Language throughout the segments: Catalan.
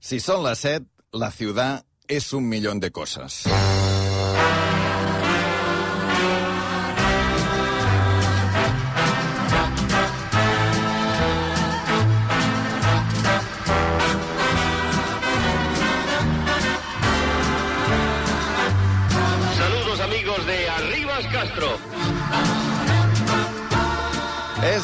Si son las 7, la ciudad es un millón de cosas.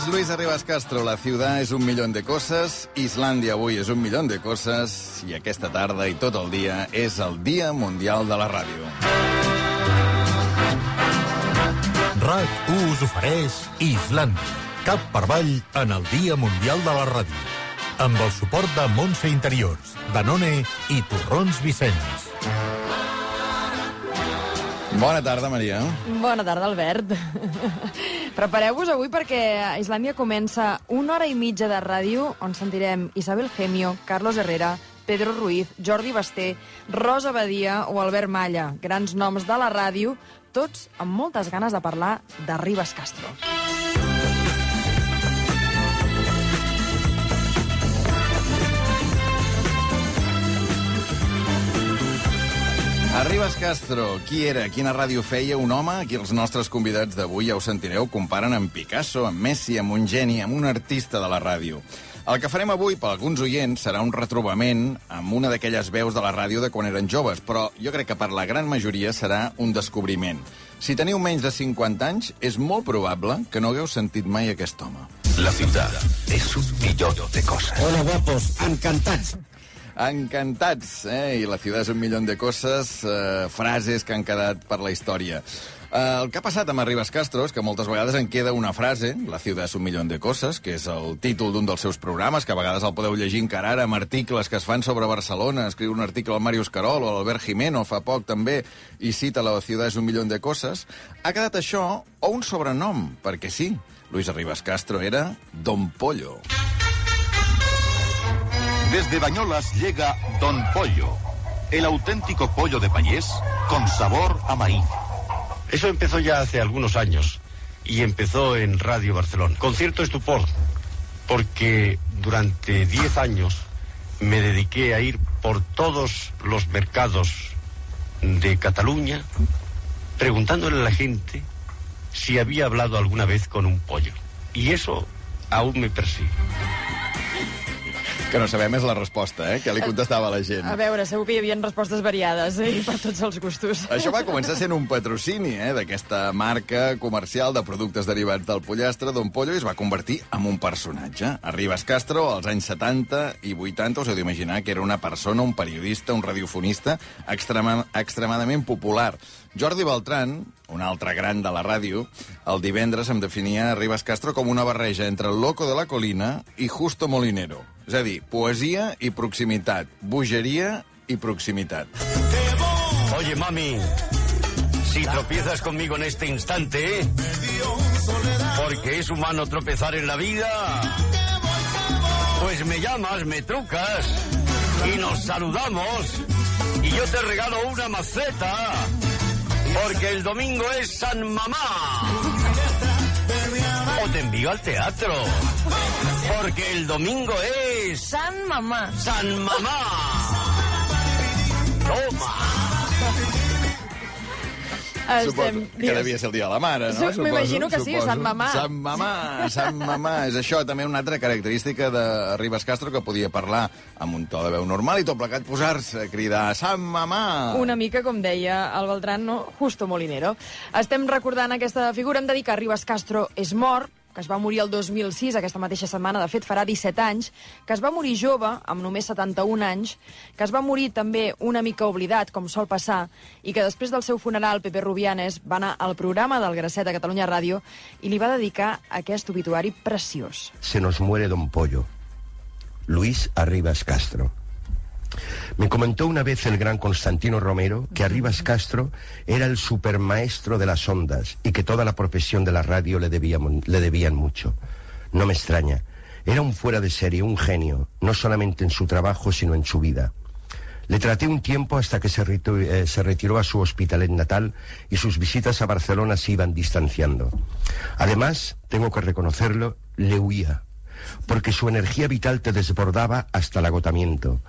És Luis Arribas Castro, la ciutat és un milió de coses, Islàndia avui és un milió de coses, i aquesta tarda i tot el dia és el Dia Mundial de la Ràdio. RAC1 us ofereix Islàndia. Cap per avall en el Dia Mundial de la Ràdio. Amb el suport de Montse Interiors, Danone i Torrons Vicenç. Bona tarda, Maria. Bona tarda, Albert. Prepareu-vos avui perquè a Islàndia comença una hora i mitja de ràdio on sentirem Isabel Gemio, Carlos Herrera, Pedro Ruiz, Jordi Basté, Rosa Badia o Albert Malla. Grans noms de la ràdio, tots amb moltes ganes de parlar de Ribas Castro. Arribas Castro, qui era? Quina ràdio feia? Un home? Aquí els nostres convidats d'avui, ja ho sentireu, comparen amb Picasso, amb Messi, amb un geni, amb un artista de la ràdio. El que farem avui, per alguns oients, serà un retrobament amb una d'aquelles veus de la ràdio de quan eren joves, però jo crec que per la gran majoria serà un descobriment. Si teniu menys de 50 anys, és molt probable que no hagueu sentit mai aquest home. La ciudad es un millón de cosas. Hola, guapos, encantats. Encantats, eh? I la ciutat és un milió de coses, eh, frases que han quedat per la història. Eh, el que ha passat amb Arribas Castro és que moltes vegades en queda una frase, La ciutat és un milió de coses, que és el títol d'un dels seus programes, que a vegades el podeu llegir encara ara amb articles que es fan sobre Barcelona, escriu un article al Màrius Carol o l'Albert Jimeno fa poc també, i cita La ciutat és un milió de coses. Ha quedat això o un sobrenom, perquè sí, Luis Arribas Castro era Don Pollo. Desde Bañolas llega Don Pollo, el auténtico pollo de Payés con sabor a maíz. Eso empezó ya hace algunos años y empezó en Radio Barcelona. Con cierto estupor, porque durante 10 años me dediqué a ir por todos los mercados de Cataluña preguntándole a la gente si había hablado alguna vez con un pollo. Y eso aún me persigue. Que no sabem és la resposta, eh? Que li contestava la gent. A veure, segur que hi havia respostes variades eh? per tots els gustos. Això va començar sent un patrocini eh, d'aquesta marca comercial de productes derivats del pollastre, Don Pollo, i es va convertir en un personatge. Arribas Castro, als anys 70 i 80, us heu d'imaginar que era una persona, un periodista, un radiofonista extrema, extremadament popular. Jordi Beltran, un altre gran de la ràdio, el divendres em definia Arribas Castro com una barreja entre el Loco de la Colina i Justo Molinero. És a dir, poesia i proximitat, bogeria i. Oye, mami, si tropiezas conmigo en este instante, porque es humano tropezar en la vida, pues me llamas, me trucas y nos saludamos y yo te regalo una maceta, porque el domingo es San Mamá. O te envío al teatro, porque el domingo es Sant mamà. San Mamá. Toma. Suposo que devia ser el dia de la mare, no? M'imagino que sí, Suposo. Sant Mamà. Sant Mamà, Sant Mamà. És això, també una altra característica de Ribas Castro, que podia parlar amb un to de veu normal i tot plegat posar-se a cridar Sant Mamà. Una mica, com deia el Beltran, no? Justo Molinero. Estem recordant aquesta figura. Hem de dir que Ribas Castro és mort, que es va morir el 2006, aquesta mateixa setmana, de fet farà 17 anys, que es va morir jove, amb només 71 anys, que es va morir també una mica oblidat, com sol passar, i que després del seu funeral, Pepe Rubianes va anar al programa del Gracet a Catalunya Ràdio i li va dedicar aquest obituari preciós. se nos muere don Pollo. Luis Arribas Castro. Me comentó una vez el gran Constantino Romero que Arribas Castro era el supermaestro de las ondas y que toda la profesión de la radio le, debían, le debían mucho. No me extraña. Era un fuera de serie, un genio, no solamente en su trabajo, sino en su vida. Le traté un tiempo hasta que se, retu- eh, se retiró a su hospitalet natal y sus visitas a Barcelona se iban distanciando. Además, tengo que reconocerlo, le huía, porque su energía vital te desbordaba hasta el agotamiento.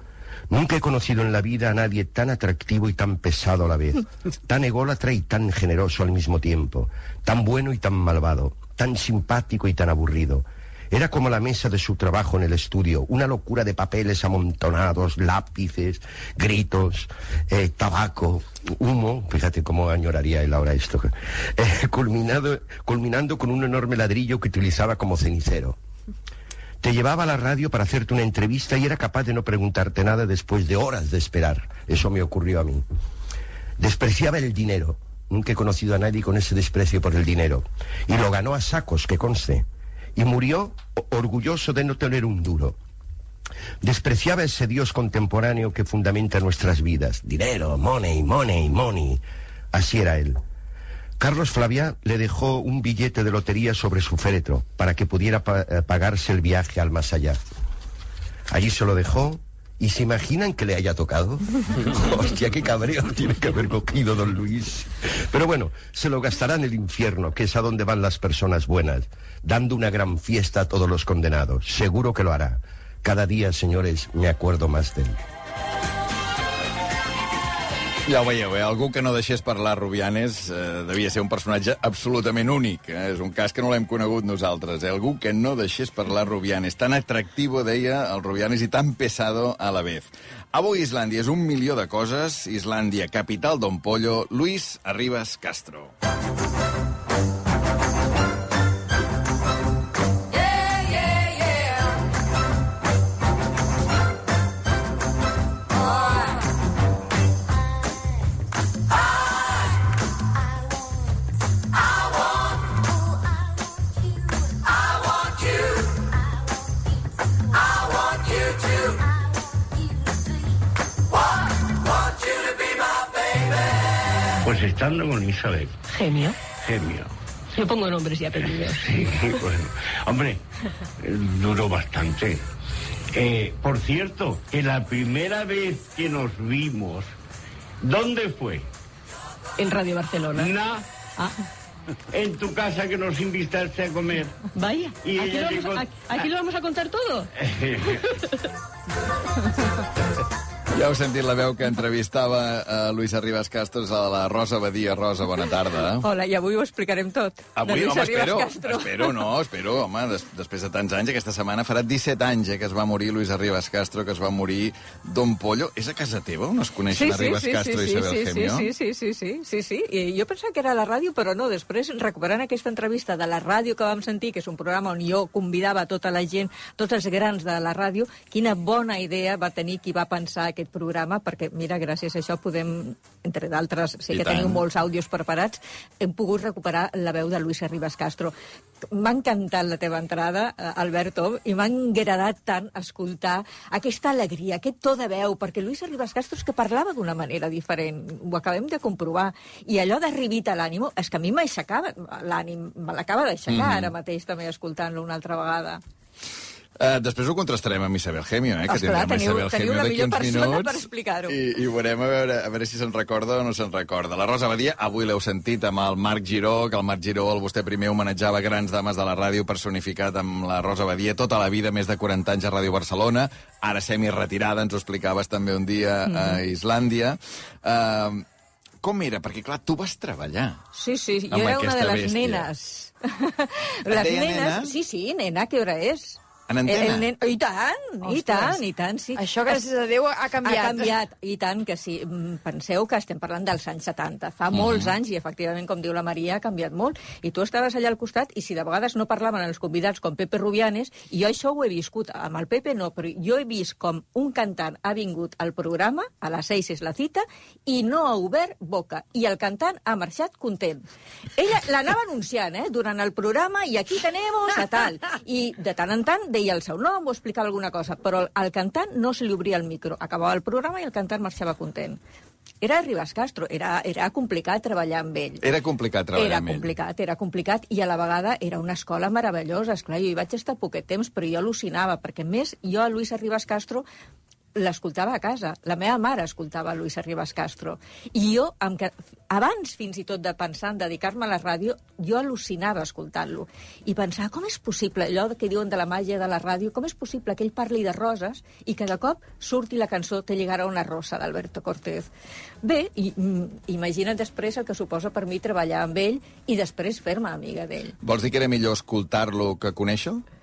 Nunca he conocido en la vida a nadie tan atractivo y tan pesado a la vez, tan ególatra y tan generoso al mismo tiempo, tan bueno y tan malvado, tan simpático y tan aburrido. Era como la mesa de su trabajo en el estudio, una locura de papeles amontonados, lápices, gritos, eh, tabaco, humo, fíjate cómo añoraría él ahora esto, eh, culminado, culminando con un enorme ladrillo que utilizaba como cenicero. Te llevaba a la radio para hacerte una entrevista y era capaz de no preguntarte nada después de horas de esperar. Eso me ocurrió a mí. Despreciaba el dinero. Nunca he conocido a nadie con ese desprecio por el dinero. Y lo ganó a sacos, que conste. Y murió orgulloso de no tener un duro. Despreciaba ese Dios contemporáneo que fundamenta nuestras vidas. Dinero, money, money, money. Así era él. Carlos Flavia le dejó un billete de lotería sobre su féretro para que pudiera pa eh, pagarse el viaje al más allá. Allí se lo dejó y se imaginan que le haya tocado. Hostia, qué cabreo tiene que haber cogido don Luis. Pero bueno, se lo gastará en el infierno, que es a donde van las personas buenas, dando una gran fiesta a todos los condenados. Seguro que lo hará. Cada día, señores, me acuerdo más de él. Ja ho veieu, eh? algú que no deixés parlar Rubianes eh, devia ser un personatge absolutament únic. Eh? És un cas que no l'hem conegut nosaltres. Eh? Algú que no deixés parlar Rubianes. Tan atractivo, deia el Rubianes, i tan pesado a la vez. Avui Islàndia és un milió de coses. Islàndia, capital d'On Pollo. Luis Arribas Castro. Estando con Isabel, Genio. genio. Yo pongo nombres y apellidos. Sí, bueno. Hombre, duró bastante. Eh, por cierto, que la primera vez que nos vimos, ¿dónde fue? En Radio Barcelona. Na, Ah, en tu casa que nos invitaste a comer. vaya. Y ¿Aquí, lo vamos, dijo- a, aquí lo vamos a contar todo? Ja heu sentit la veu que entrevistava a Luis Arribas Castro és a la Rosa Badia. Rosa, bona tarda. Hola, i avui ho explicarem tot. Avui, home, espero, Castro. espero, no, espero, home, des, després de tants anys, aquesta setmana farà 17 anys eh, que es va morir Luis Arribas Castro, que es va morir Don Pollo. És a casa teva on es coneixen Arribas Castro i Isabel sí, Gemio? Sí, sí, sí, sí, sí, sí. I jo pensava que era a la ràdio, però no. Després, recuperant aquesta entrevista de la ràdio que vam sentir, que és un programa on jo convidava tota la gent, tots els grans de la ràdio, quina bona idea va tenir qui va pensar aquest programa, perquè, mira, gràcies a això podem, entre d'altres, sé I que tant. teniu molts àudios preparats, hem pogut recuperar la veu de Luis Arribas Castro. M'ha encantat la teva entrada, eh, Alberto, i m'ha agradat tant escoltar aquesta alegria, aquest to de veu, perquè Luis Arribas Castro és que parlava d'una manera diferent, ho acabem de comprovar, i allò d'arribita a l'ànimo, és que a mi m'aixecava l'ànim, me l'acaba d'aixecar Mhm. ara mateix també escoltant-lo una altra vegada. Uh, després ho contrastarem amb Isabel Gemio, eh, que Esclar, tindrem teniu- Isabel teniu Gemio d'aquí millor uns minuts. per explicar-ho. I, I veurem a veure, a veure si se'n recorda o no se'n recorda. La Rosa Badia, avui l'heu sentit amb el Marc Giró, que el Marc Giró, el vostè primer, homenatjava grans dames de la ràdio personificat amb la Rosa Badia tota la vida, més de 40 anys a Ràdio Barcelona, ara semi-retirada, ens ho explicaves també un dia a Islàndia. Uh, com era? Perquè, clar, tu vas treballar. Sí, sí, jo era una de les bèstia. nenes. Les nenes, nena? sí, sí, nena, què hora és? En antena? El nen... I tant, i Ostres. tant, i tant, sí. Això, gràcies a Déu, ha canviat. Ha canviat, i tant que sí. Mm, Penseu que estem parlant dels anys 70. Fa Mhm. molts anys, i efectivament, com diu la Maria, ha canviat molt. I tu estaves allà al costat, i si de vegades no parlaven els convidats com Pepe Rubianes, i jo això ho he viscut, amb el Pepe no, però jo he vist com un cantant ha vingut al programa, a les 6 és la cita, i no ha obert boca. I el cantant ha marxat content. Ella l'anava anunciant, eh, durant el programa, i aquí tenemos a tal. I de tant en tant deia el seu nom o explicava alguna cosa, però al cantant no se li obria el micro. Acabava el programa i el cantant marxava content. Era Ribas Castro, era, era complicat treballar amb ell. Era complicat treballar Era amb ell. complicat, era complicat, i a la vegada era una escola meravellosa. Esclar, jo hi vaig estar poquet temps, però jo al·lucinava, perquè més jo a Luis Arribas Castro l'escoltava a casa. La meva mare escoltava Luis Arribas Castro. I jo, amb abans fins i tot de pensar en dedicar-me a la ràdio, jo al·lucinava escoltant-lo. I pensava, com és possible, allò que diuen de la màgia de la ràdio, com és possible que ell parli de roses i que de cop surti la cançó Te llegarà una rosa d'Alberto Cortés. Bé, i, mm, imagina't després el que suposa per mi treballar amb ell i després fer-me amiga d'ell. Vols dir que era millor escoltar-lo que conèixer-lo?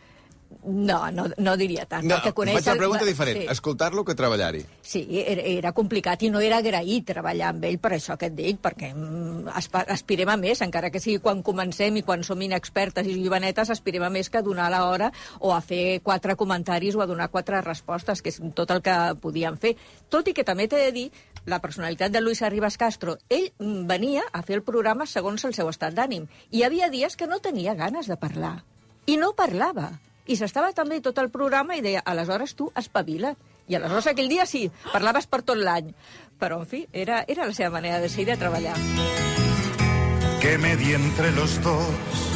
No, no, no diria tant. No, perquè coneix faig la pregunta diferent. Sí. Escoltar-lo que treballar-hi. Sí, era, era complicat i no era agraït treballar amb ell, per això que et dic, perquè mm, aspirem a més, encara que sigui quan comencem i quan som inexpertes i jovenetes, aspirem a més que a donar l'hora o a fer quatre comentaris o a donar quatre respostes, que és tot el que podíem fer. Tot i que també t'he de dir, la personalitat de Luis Arribas Castro, ell mm, venia a fer el programa segons el seu estat d'ànim, i hi havia dies que no tenia ganes de parlar, i no parlava. I s'estava també tot el programa i deia, aleshores tu espavila't. I aleshores aquell dia sí, parlaves per tot l'any. Però, en fi, era, era la seva manera de ser i de treballar. que medí entre los dos.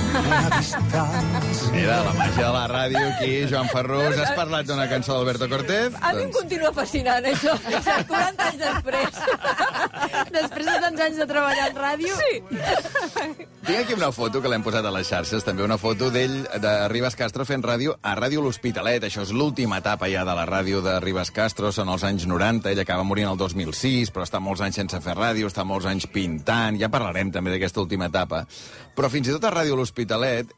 Mira, la màgia de la ràdio aquí, Joan Ferrus. Has parlat d'una cançó d'Alberto Cortés? A mi em continua fascinant, això, 40 anys després. Després de tants anys de treballar en ràdio... Sí. Tinc aquí una foto que l'hem posat a les xarxes, també una foto d'ell, de Ribas Castro, fent ràdio a Ràdio L'Hospitalet. Això és l'última etapa ja de la ràdio de Ribas Castro, són els anys 90, ell acaba morint el 2006, però està molts anys sense fer ràdio, està molts anys pintant, ja parlarem també d'aquesta última etapa. Però fins i tot a Ràdio L'Hospitalet,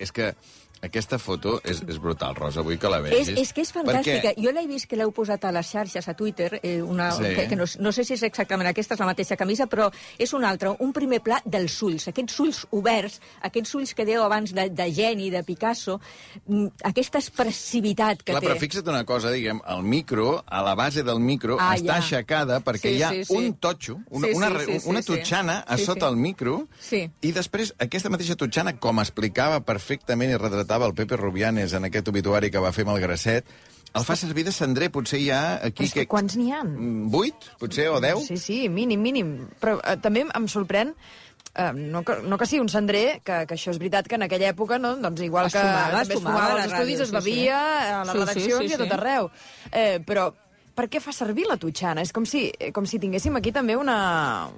és que aquesta foto és, és brutal, Rosa, vull que la És, vegis. és que és fantàstica. Perquè... Jo l'he vist que l'heu posat a les xarxes, a Twitter, eh, una, Sí. que, que no, no sé si és exactament aquesta, és la mateixa camisa, però és una altra, un primer pla dels ulls, aquests ulls oberts, aquests ulls que dèieu abans de, de geni, de Picasso, mm, aquesta expressivitat que Clar, té. però fixa't una cosa, diguem, el micro, a la base del micro, Ah, està ja. aixecada perquè Sí, hi ha sí, sí. un totxo, una, Sí, sí, una, sí, sí, una sí. totxana a Sí, sota sí. el micro, Sí. i després aquesta mateixa totxana, com explicava perfectament i retratava el Pepe Rubianes en aquest obituari que va fer amb el Grasset, el fa servir de cendrer, potser hi ha aquí... Però és que quants n'hi ha? Mm, Vuit, potser, o deu? Sí, sí, mínim, mínim. Però eh, també em sorprèn eh, no, que, no que sigui un cendrer, que, que això és veritat que en aquella època, no? doncs igual Es que fumava, es també es fumava fumava a la als estudis, ràdio, es sí, sí. bevia a les Sí, sí, redaccions sí, i a tot sí. arreu. Eh, però per què fa servir la totxana? És com si, eh, com si tinguéssim aquí també una...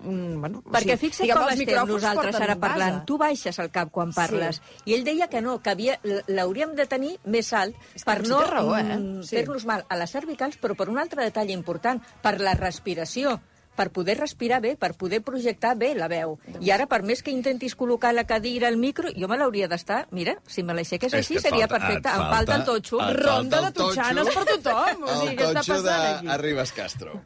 Un, bueno, o Perquè sigui, fixa't com estem nosaltres ara parlant. Tu baixes el cap quan parles. I ell deia que no, que havia- l'hauríem de tenir més alt És per no raó, eh? mm, Sí. fer-nos mal a les cervicals, però per un altre detall important, per la respiració per poder respirar bé, per poder projectar bé la veu. I ara, per més que intentis col·locar la cadira al micro, jo me l'hauria d'estar... Mira, si me l'aixeques així, que seria falta- perfecte. Em falta el totxo. Ronda de totxanes per tothom. O sigui, el què està passant de aquí? Arribas Castro.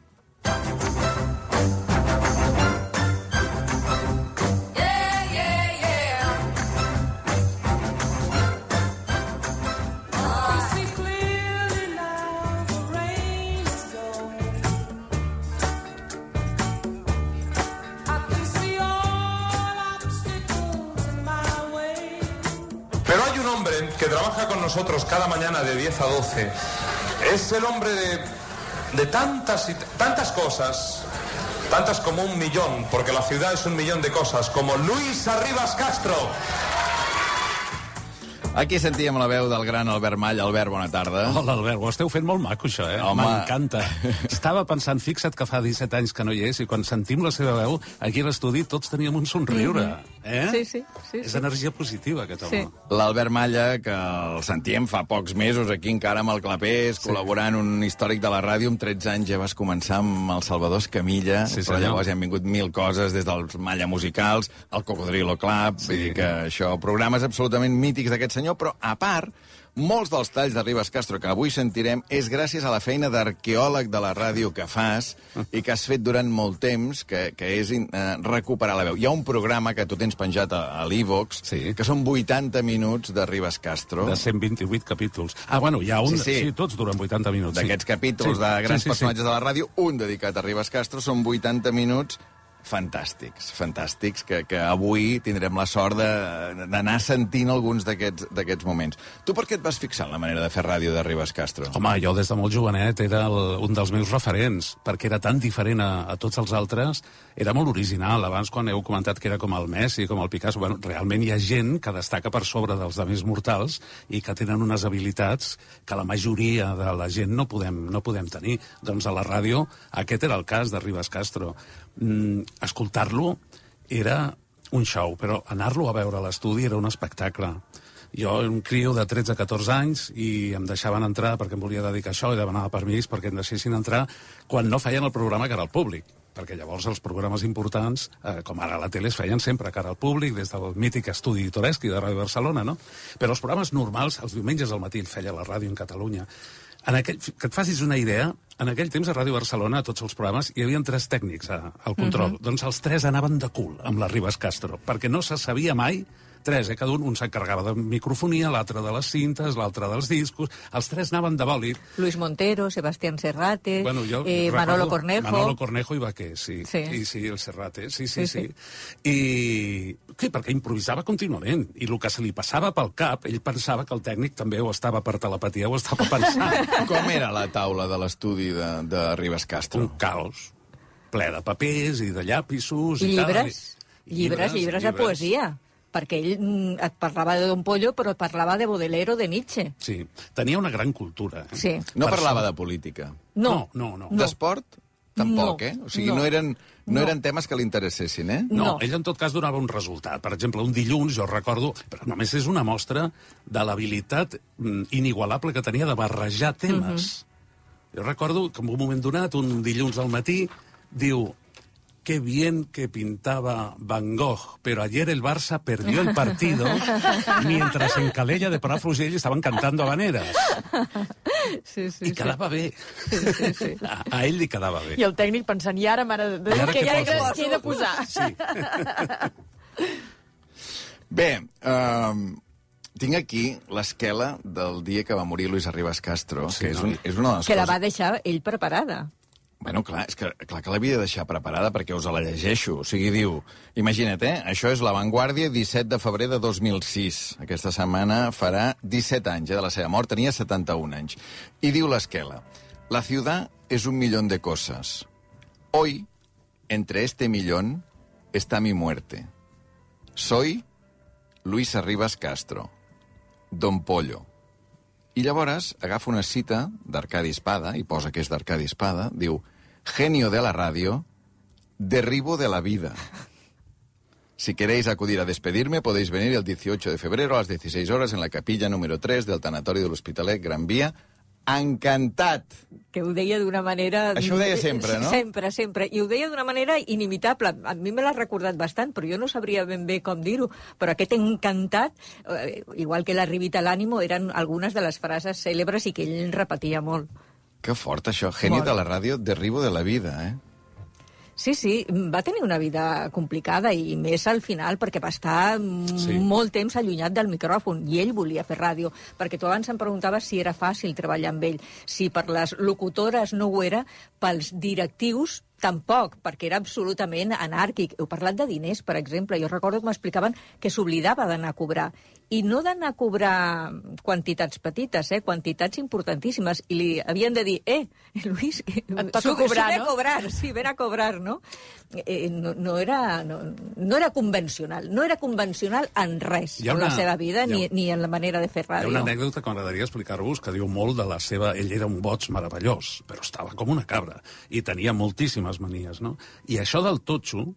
Hombre que trabaja con nosotros cada mañana de 10 a 12. Es el hombre de, de tantas, y tantas cosas, tantas como un millón, porque la ciudad es un millón de cosas, como Luis Arribas Castro. Aquí sentíem la veu del gran Albert Mall. Albert, bona tarda. Hola, Albert, ho esteu fent molt maco, això, eh? M'encanta. Estava pensant, fixa't que fa 17 anys que no hi és, i quan sentim la seva veu, aquí a l'estudi tots teníem un somriure. Eh? Sí, sí, sí, És sí. energia positiva, aquest home. Sí. L'Albert Malla, que el sentíem fa pocs mesos aquí encara amb el Clapés, sí. col·laborant un històric de la ràdio, amb 13 anys ja vas començar amb el Salvador Escamilla, Sí, però senyor. llavors ja han vingut mil coses, des dels Malla musicals, el Cocodrilo Club, sí. vull dir que això, programes absolutament mítics d'aquest senyor, però a part, molts dels talls de Ribas Castro que avui sentirem és gràcies a la feina d'arqueòleg de la ràdio que fas i que has fet durant molt temps, que, que és eh, recuperar la veu. Hi ha un programa que tu tens penjat a, a l'Evox, Sí. que són 80 minuts de Ribas Castro. De 128 capítols. Ah, bueno, hi ha un... Sí, sí. sí tots duren 80 minuts. D'aquests sí. capítols Sí, de grans sí, sí, personatges de la ràdio, un dedicat a Ribas Castro, són 80 minuts fantàstics, fantàstics, que, que avui tindrem la sort d'anar sentint alguns d'aquests moments. Tu per què et vas fixar en la manera de fer ràdio de Ribes Castro? Home, jo des de molt jovenet era el, un dels meus referents, perquè era tan diferent a, a tots els altres, era molt original. Abans, quan heu comentat que era com el Messi, com el Picasso, bueno, realment hi ha gent que destaca per sobre dels de més mortals i que tenen unes habilitats que la majoria de la gent no podem, no podem tenir. Doncs a la ràdio aquest era el cas de Ribes Castro. Mm, Escoltar-lo era un show, però anar-lo a veure a l'estudi era un espectacle. Jo era un criu de 13-14 anys i em deixaven entrar perquè em volia dedicar a això i demanava permís perquè em deixessin entrar quan no feien el programa que era el públic perquè llavors els programes importants, eh, com ara la tele, es feien sempre cara al públic, des del mític estudi Toreschi de Ràdio Barcelona, no? Però els programes normals, els diumenges al matí, feia la ràdio en Catalunya. En aquell, que et facis una idea, en aquell temps a Ràdio Barcelona, a tots els programes, hi havia tres tècnics a, al control. Mhm. Doncs els tres anaven de cul amb la Ribes Castro, perquè no se sabia mai tres, eh? cada un, un s'encarregava de microfonia, l'altre de les cintes, l'altre dels discos, els tres anaven de bòlit. Luis Montero, Sebastián Serrate, Bueno, jo eh, recordo Manolo Cornejo. Manolo Cornejo i Baquer, sí. Sí. I sí, el Serrate, sí, sí, Sí, sí. sí. I què? Perquè improvisava contínuament. I el que se li passava pel cap, ell pensava que el tècnic també ho estava per telepatia, ho estava pensant. Com era la taula de l'estudi de, de Ribes Castro? Un caos. Ple de papers i de llapisos I i, tal. llibres, llibres, llibres de poesia. Perquè ell mm, et parlava de Don Pollo, però et parlava de Baudelaire o de Nietzsche. Sí, tenia una gran cultura. Eh? Sí. No Per parlava això- de política. No. No, no. D'esport? Tampoc, No, eh? O sigui, no. no, eren, no, No. eren temes que li interessessin, eh? No, ell en tot cas donava un resultat. Per exemple, un dilluns, jo recordo, però només és una mostra de l'habilitat mm, inigualable que tenia de barrejar temes. Jo recordo que en un moment donat, un dilluns al matí, diu qué bien que pintaba Van Gogh, pero ayer el Barça perdió el partido mientras en Calella de Palafrugell estaban cantando habaneras. Sí, sí, I quedava bé. Sí, sí, sí. A, a ell li quedava bé. I el tècnic pensant, i ara, mare de I ara què, poso? què he de posar? Sí. Bé, um, tinc aquí l'esquela del dia que va morir Luis Arribas Castro, Sí, que és, un, és una de les Que la coses... va deixar ell preparada. Bueno, clar, és que, clar que l'havia de deixar preparada perquè us la llegeixo. O sigui, diu, imagina't, eh? Això és La Vanguardia, 17 de febrer de 2006. Aquesta setmana farà 17 anys eh, de la seva mort, tenia 71 anys. I diu l'esquela, La ciudad es un millón de cosas. Hoy, entre este millón, está mi muerte. Soy Luis Arribas Castro, Don Pollo. I llavors agafa una cita d'Arcadi Espada, i posa que és d'Arcadi Espada, diu, genio de la radio, derribo de la vida. Si queréis acudir a despedirme, podéis venir el 18 de febrero a las 16 horas en la capilla número 3 del Tanatori de l'Hospitalet Gran Via. Encantat! que ho deia d'una manera... Això ho deia sempre, no? Sempre, sempre. I ho deia d'una manera inimitable. A mi me l'ha recordat bastant, però jo no sabria ben bé com dir-ho. Però aquest encantat, eh, igual que la rivita a l'ànimo, eren algunes de les frases cèlebres i que ell repetia molt. Que fort, això. Molt. de la ràdio, derribo de la vida, eh? Sí, sí, va tenir una vida complicada i més al final perquè va estar sí. molt temps allunyat del micròfon i ell volia fer ràdio, perquè tu abans em preguntaves si era fàcil treballar amb ell. Si per les locutores no ho era, pels directius tampoc, perquè era absolutament anàrquic. Heu parlat de diners, per exemple. Jo recordo que m'explicaven que s'oblidava d'anar a cobrar. I no d'anar a cobrar quantitats petites, eh? quantitats importantíssimes. I li havien de dir, eh, Luis, Et toca cobrar, no? a cobrar, sí, ven a cobrar, no? Eh, no, no, era, no, no era convencional, no era convencional en res, ha en una- la seva vida, ha- ni, ni en la manera de fer Hi ha ràdio. una anècdota que m'agradaria explicar-vos que diu molt de la seva... Ell era un boig meravellós, però estava com una cabra i tenia moltíssimes manies, no? I això del totxo,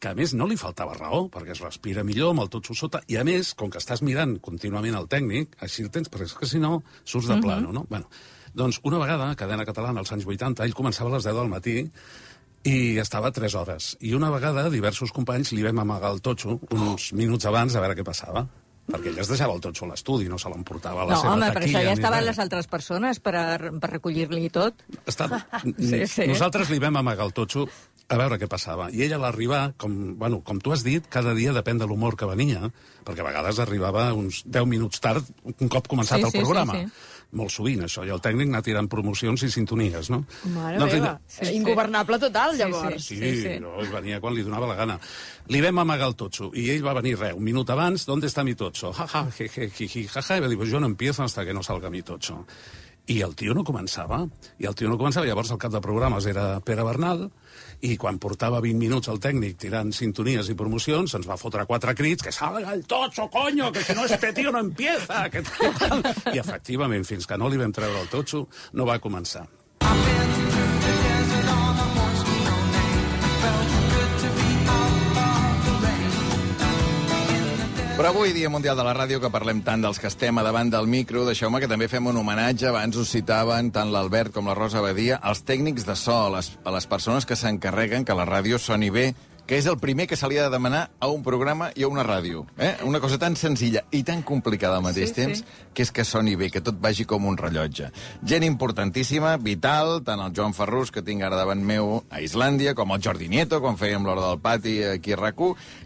que a més no li faltava raó, perquè es respira millor amb el totxo sota, i a més, com que estàs mirant contínuament el tècnic, així el tens, perquè és que si no surts de Mhm. plano, no? Bueno, doncs una vegada, cadena catalana, als anys 80, ell començava a les 10 del matí i estava 3 hores. I una vegada, diversos companys li vam amagar el totxo uns minuts abans a veure què passava perquè ell es deixava el totxo a l'estudi, no se l'emportava a la No, seva home, però taquilla. això ja estaven res. les altres persones per, a- per recollir-li tot. Està... Sí, sí. Nosaltres li vam amagar el totxo a veure què passava. I ell a l'arribar, com, bueno, com tu has dit, cada dia depèn de l'humor que venia, perquè a vegades arribava uns 10 minuts tard, un cop començat Sí, el sí, sí, programa. sí. Molt sovint, això, i el tècnic anar tirant promocions i sintonies, no? Mare No, meva, sí, sí, ingovernable total, llavors. Sí, sí, sí. No, ell venia quan li donava la gana. Li vam amagar el totxo, i ell va venir, res, un minut abans, ¿dónde está mi totxo? Ja, ja, je, je, je, je, ja, ja, i va dir, pues yo no empiezo hasta que no salga mi totxo. I el tio no començava, i el tio no començava, llavors el cap de programes era Pere Bernal, i quan portava 20 minuts el tècnic tirant sintonies i promocions, ens va fotre quatre crits, que salga el totxo, coño, que si no este tío no empieza. Que... I efectivament, fins que no li vam treure el totxo, no va començar. Però avui, Dia Mundial de la Ràdio, que parlem tant dels que estem a davant del micro, deixeu-me que també fem un homenatge, abans us citaven tant l'Albert com la Rosa Badia, als tècnics de so, a les, a les persones que s'encarreguen que la ràdio soni bé, que és el primer que se li ha de demanar a un programa i a una ràdio. Eh? Una cosa tan senzilla i tan complicada al mateix Sí, temps, sí. que és que soni bé, que tot vagi com un rellotge. Gent importantíssima, vital, tant el Joan Ferrus, que tinc ara davant meu a Islàndia, com el Jordi Nieto, quan fèiem l'hora del pati aquí a rac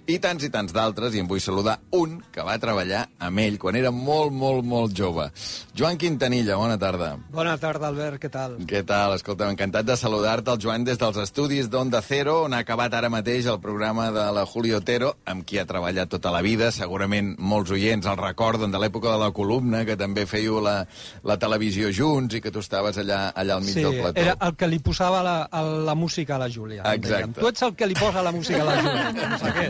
i tants i tants d'altres, i em vull saludar un que va treballar amb ell quan era molt, molt, molt jove. Joan Quintanilla, bona tarda. Bona tarda, Albert, què tal? Què tal? Escolta, encantat de saludar-te, el Joan, des dels estudis d'Onda Cero, on ha acabat ara mateix el programa de la Julio Otero, amb qui ha treballat tota la vida. Segurament molts oients el recorden de l'època de la columna, que també fèieu la, la televisió junts i que tu estaves allà, allà al mig Sí, del plató. era el que li posava la, a la música a la Júlia. Exacte. Tu ets el que li posa la música a la Júlia. No sé què.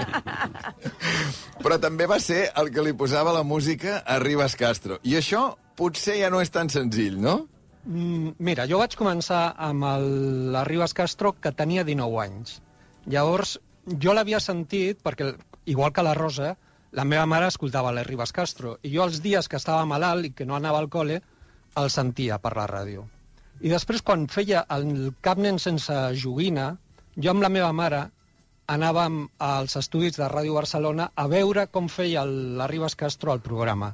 Però també va ser el que li posava la música a Ribas Castro. I això potser ja no és tan senzill, no? Mm, Mira, jo vaig començar amb el, la Ribas Castro que tenia 19 anys. Llavors, jo l'havia sentit perquè, igual que la Rosa, la meva mare escoltava la Ribas Castro i jo els dies que estava malalt i que no anava al col·le, el sentia per la ràdio. I després, quan feia el Cap nen sense joguina, jo amb la meva mare anàvem als estudis de Ràdio Barcelona a veure com feia el, la Ribas Castro al programa.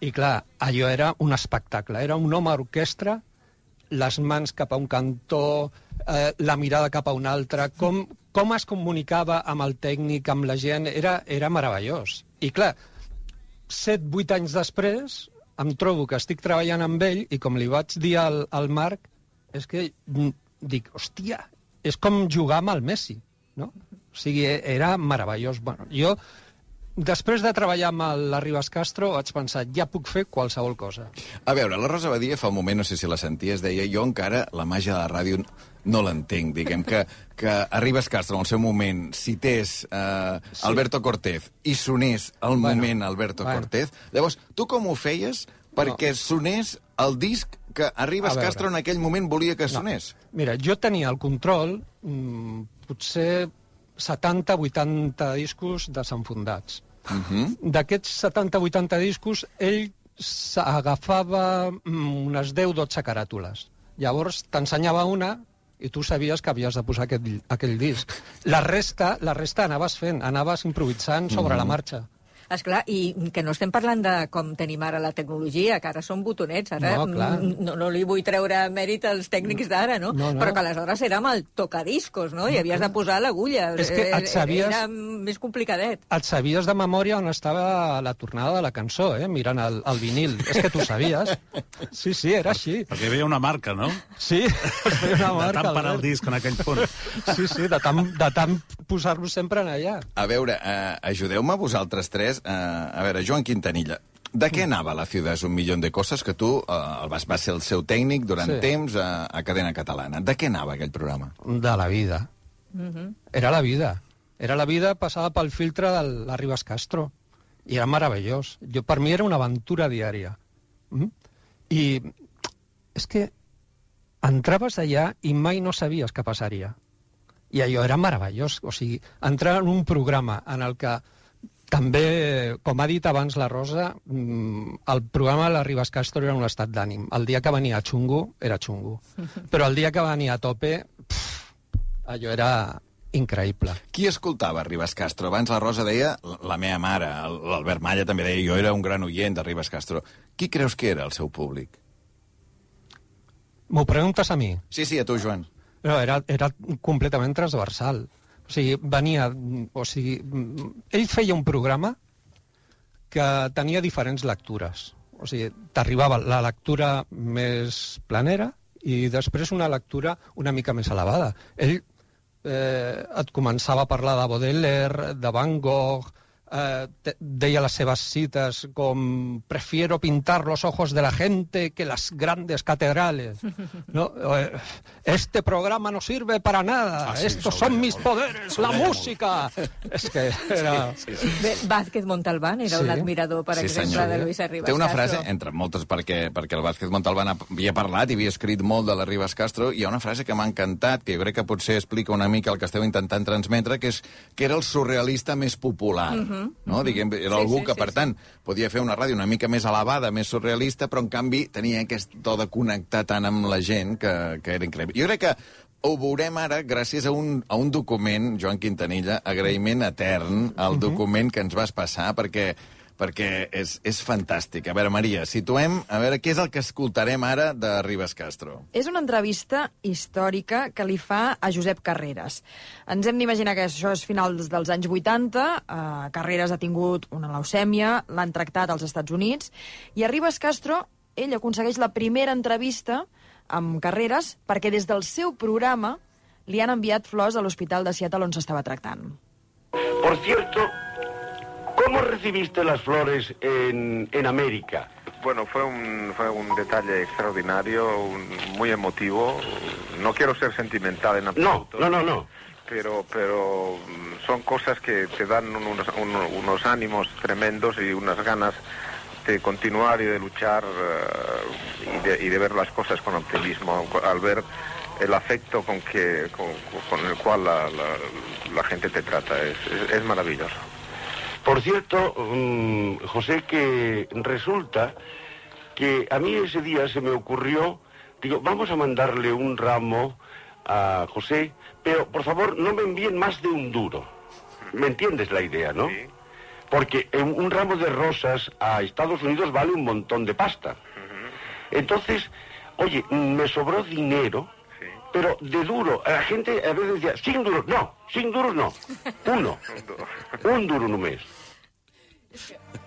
I clar, allò era un espectacle. Era un home orquestra, les mans cap a un cantó, eh, la mirada cap a un altre, com, com es comunicava amb el tècnic, amb la gent, era, era meravellós. I clar, set, vuit anys després, em trobo que estic treballant amb ell i com li vaig dir al, al Marc, és que mm, dic, hòstia, és com jugar amb el Messi, no? O sigui, era meravellós. Bueno, jo, després de treballar amb la Ribas Castro, vaig pensar, ja puc fer qualsevol cosa. A veure, la Rosa Badia fa un moment, no sé si la senties, deia jo encara la màgia de la ràdio no l'entenc. Diguem que, que arribes Castro en el seu moment, cités eh, Sí. Alberto Cortés i sonés al Bueno, moment Alberto bueno. Cortés, llavors, tu com ho feies perquè sonés el disc que Arribas. Castro en aquell moment volia que sonés? Mira, jo tenia el control, mm, potser 70-80 discos desenfundats. Uh -huh. D'aquests 70-80 discos, ell s'agafava mm, unes 10-12 caràtules. Llavors t'ensenyava una i tu sabies que havies de posar aquell, aquell disc. La resta, la resta anaves fent, anaves improvisant sobre Mhm. la marxa. Esclar, i que no estem parlant de com tenim ara la tecnologia, que ara són botonets, ara No, clar. no, no li vull treure mèrit als tècnics d'ara, no? No, no. Però que aleshores era amb el tocadiscos, no? I havies de posar l'agulla. És que et Eh, sabies- Era més complicadet. Et sabies de memòria on estava la tornada de la cançó, eh? mirant el, el vinil. És que tu sabies. Sí, sí, era així. Perquè hi havia una marca, no? Sí, una marca. de tant parar el Albert. disc en aquell punt. Sí, sí, de tant, de tant posar-lo sempre en allà. A veure, eh, ajudeu-me vosaltres tres. Eh, a veure, Joan Quintanilla, de què anava la Ciudad és un milió de coses que tu eh, el vas, vas ser el seu tècnic durant Sí. temps a, a Cadena Catalana? De què anava aquell programa? De la vida. Era la vida. Era la vida passada pel filtre de la Ribas Castro. I era meravellós. Jo, per mi era una aventura diària. Mm? I és que entraves allà i mai no sabies què passaria. I allò era meravellós. O sigui, entrar en un programa en el que també, com ha dit abans la Rosa, mm, el programa de la Ribas Castro era un estat d'ànim. El dia que venia xungo, era xungo. Però el dia que venia a tope, pff, allò era increïble. Qui escoltava Ribas Castro? Abans la Rosa deia la, la meva mare, l'Albert Malla també deia jo era un gran oient de Ribas Castro. Qui creus que era el seu públic? M'ho preguntes a mi? Sí, sí, a tu, Joan. No, era, era completament transversal. O sigui, venia... O sigui, ell feia un programa que tenia diferents lectures. O sigui, t'arribava la lectura més planera i després una lectura una mica més elevada. Ell eh, et començava a parlar de Baudelaire, de Van Gogh, eh, deia les seves cites com prefiero pintar los ojos de la gente que las grandes catedrales. ¿no? Eh, Este programa no sirve para nada. Ah, sí, Estos son mis molt. poderes, la música. És que era... Bé, Vázquez Montalbán era Sí. un admirador, per exemple, de Luis Arribas Té una Castro. frase, entre moltes, perquè, perquè el Vázquez Montalbán havia parlat i havia escrit molt de la Ribas Castro, hi ha una frase que m'ha encantat, que jo crec que potser explica una mica el que esteu intentant transmetre, que és que era el surrealista més popular. Mhm. no? Diguem, era Sí, algú sí, que, sí, per sí. tant, podia fer una ràdio una mica més elevada, més surrealista, però en canvi tenia aquest to de connectar tant amb la gent que, que era increïble. Jo crec que ho veurem ara gràcies a un, a un document, Joan Quintanilla, agraïment etern al document que ens vas passar, perquè perquè és, és fantàstic. A veure, Maria, situem, a veure, què és el que escoltarem ara de Ribas Castro? És una entrevista històrica que li fa a Josep Carreras. Ens hem d'imaginar que això és finals dels anys 80, eh, Carreras ha tingut una leucèmia, l'han tractat als Estats Units, i a Ribas Castro ell aconsegueix la primera entrevista amb Carreras perquè des del seu programa li han enviat flors a l'hospital de Seattle on s'estava tractant. Por cierto, ¿cómo recibiste las flores en, en América? Bueno, fue un, fue un detalle extraordinario, un- muy emotivo. No quiero ser sentimental en No, absoluto. no, no, no. Pero, pero mm, son cosas que te dan unos, unos- unos ánimos tremendos y unas ganas de continuar y de luchar eh, y, de, y de ver las cosas con optimismo, al ver el afecto con, que, con, con el cual la, la- la gente te trata. Es, es- es maravilloso. Por cierto, mm, José, que resulta que a mí ese día se me ocurrió, digo, vamos a mandarle un ramo a José, pero por favor no me envíen más de un duro. ¿Me entiendes la idea, no? Porque un ramo de rosas a Estados Unidos vale un montón de pasta. Entonces, oye, me sobró dinero, pero de duro. La gente a veces decía, sin duros, no, sin duros no. Uno. Un duro només.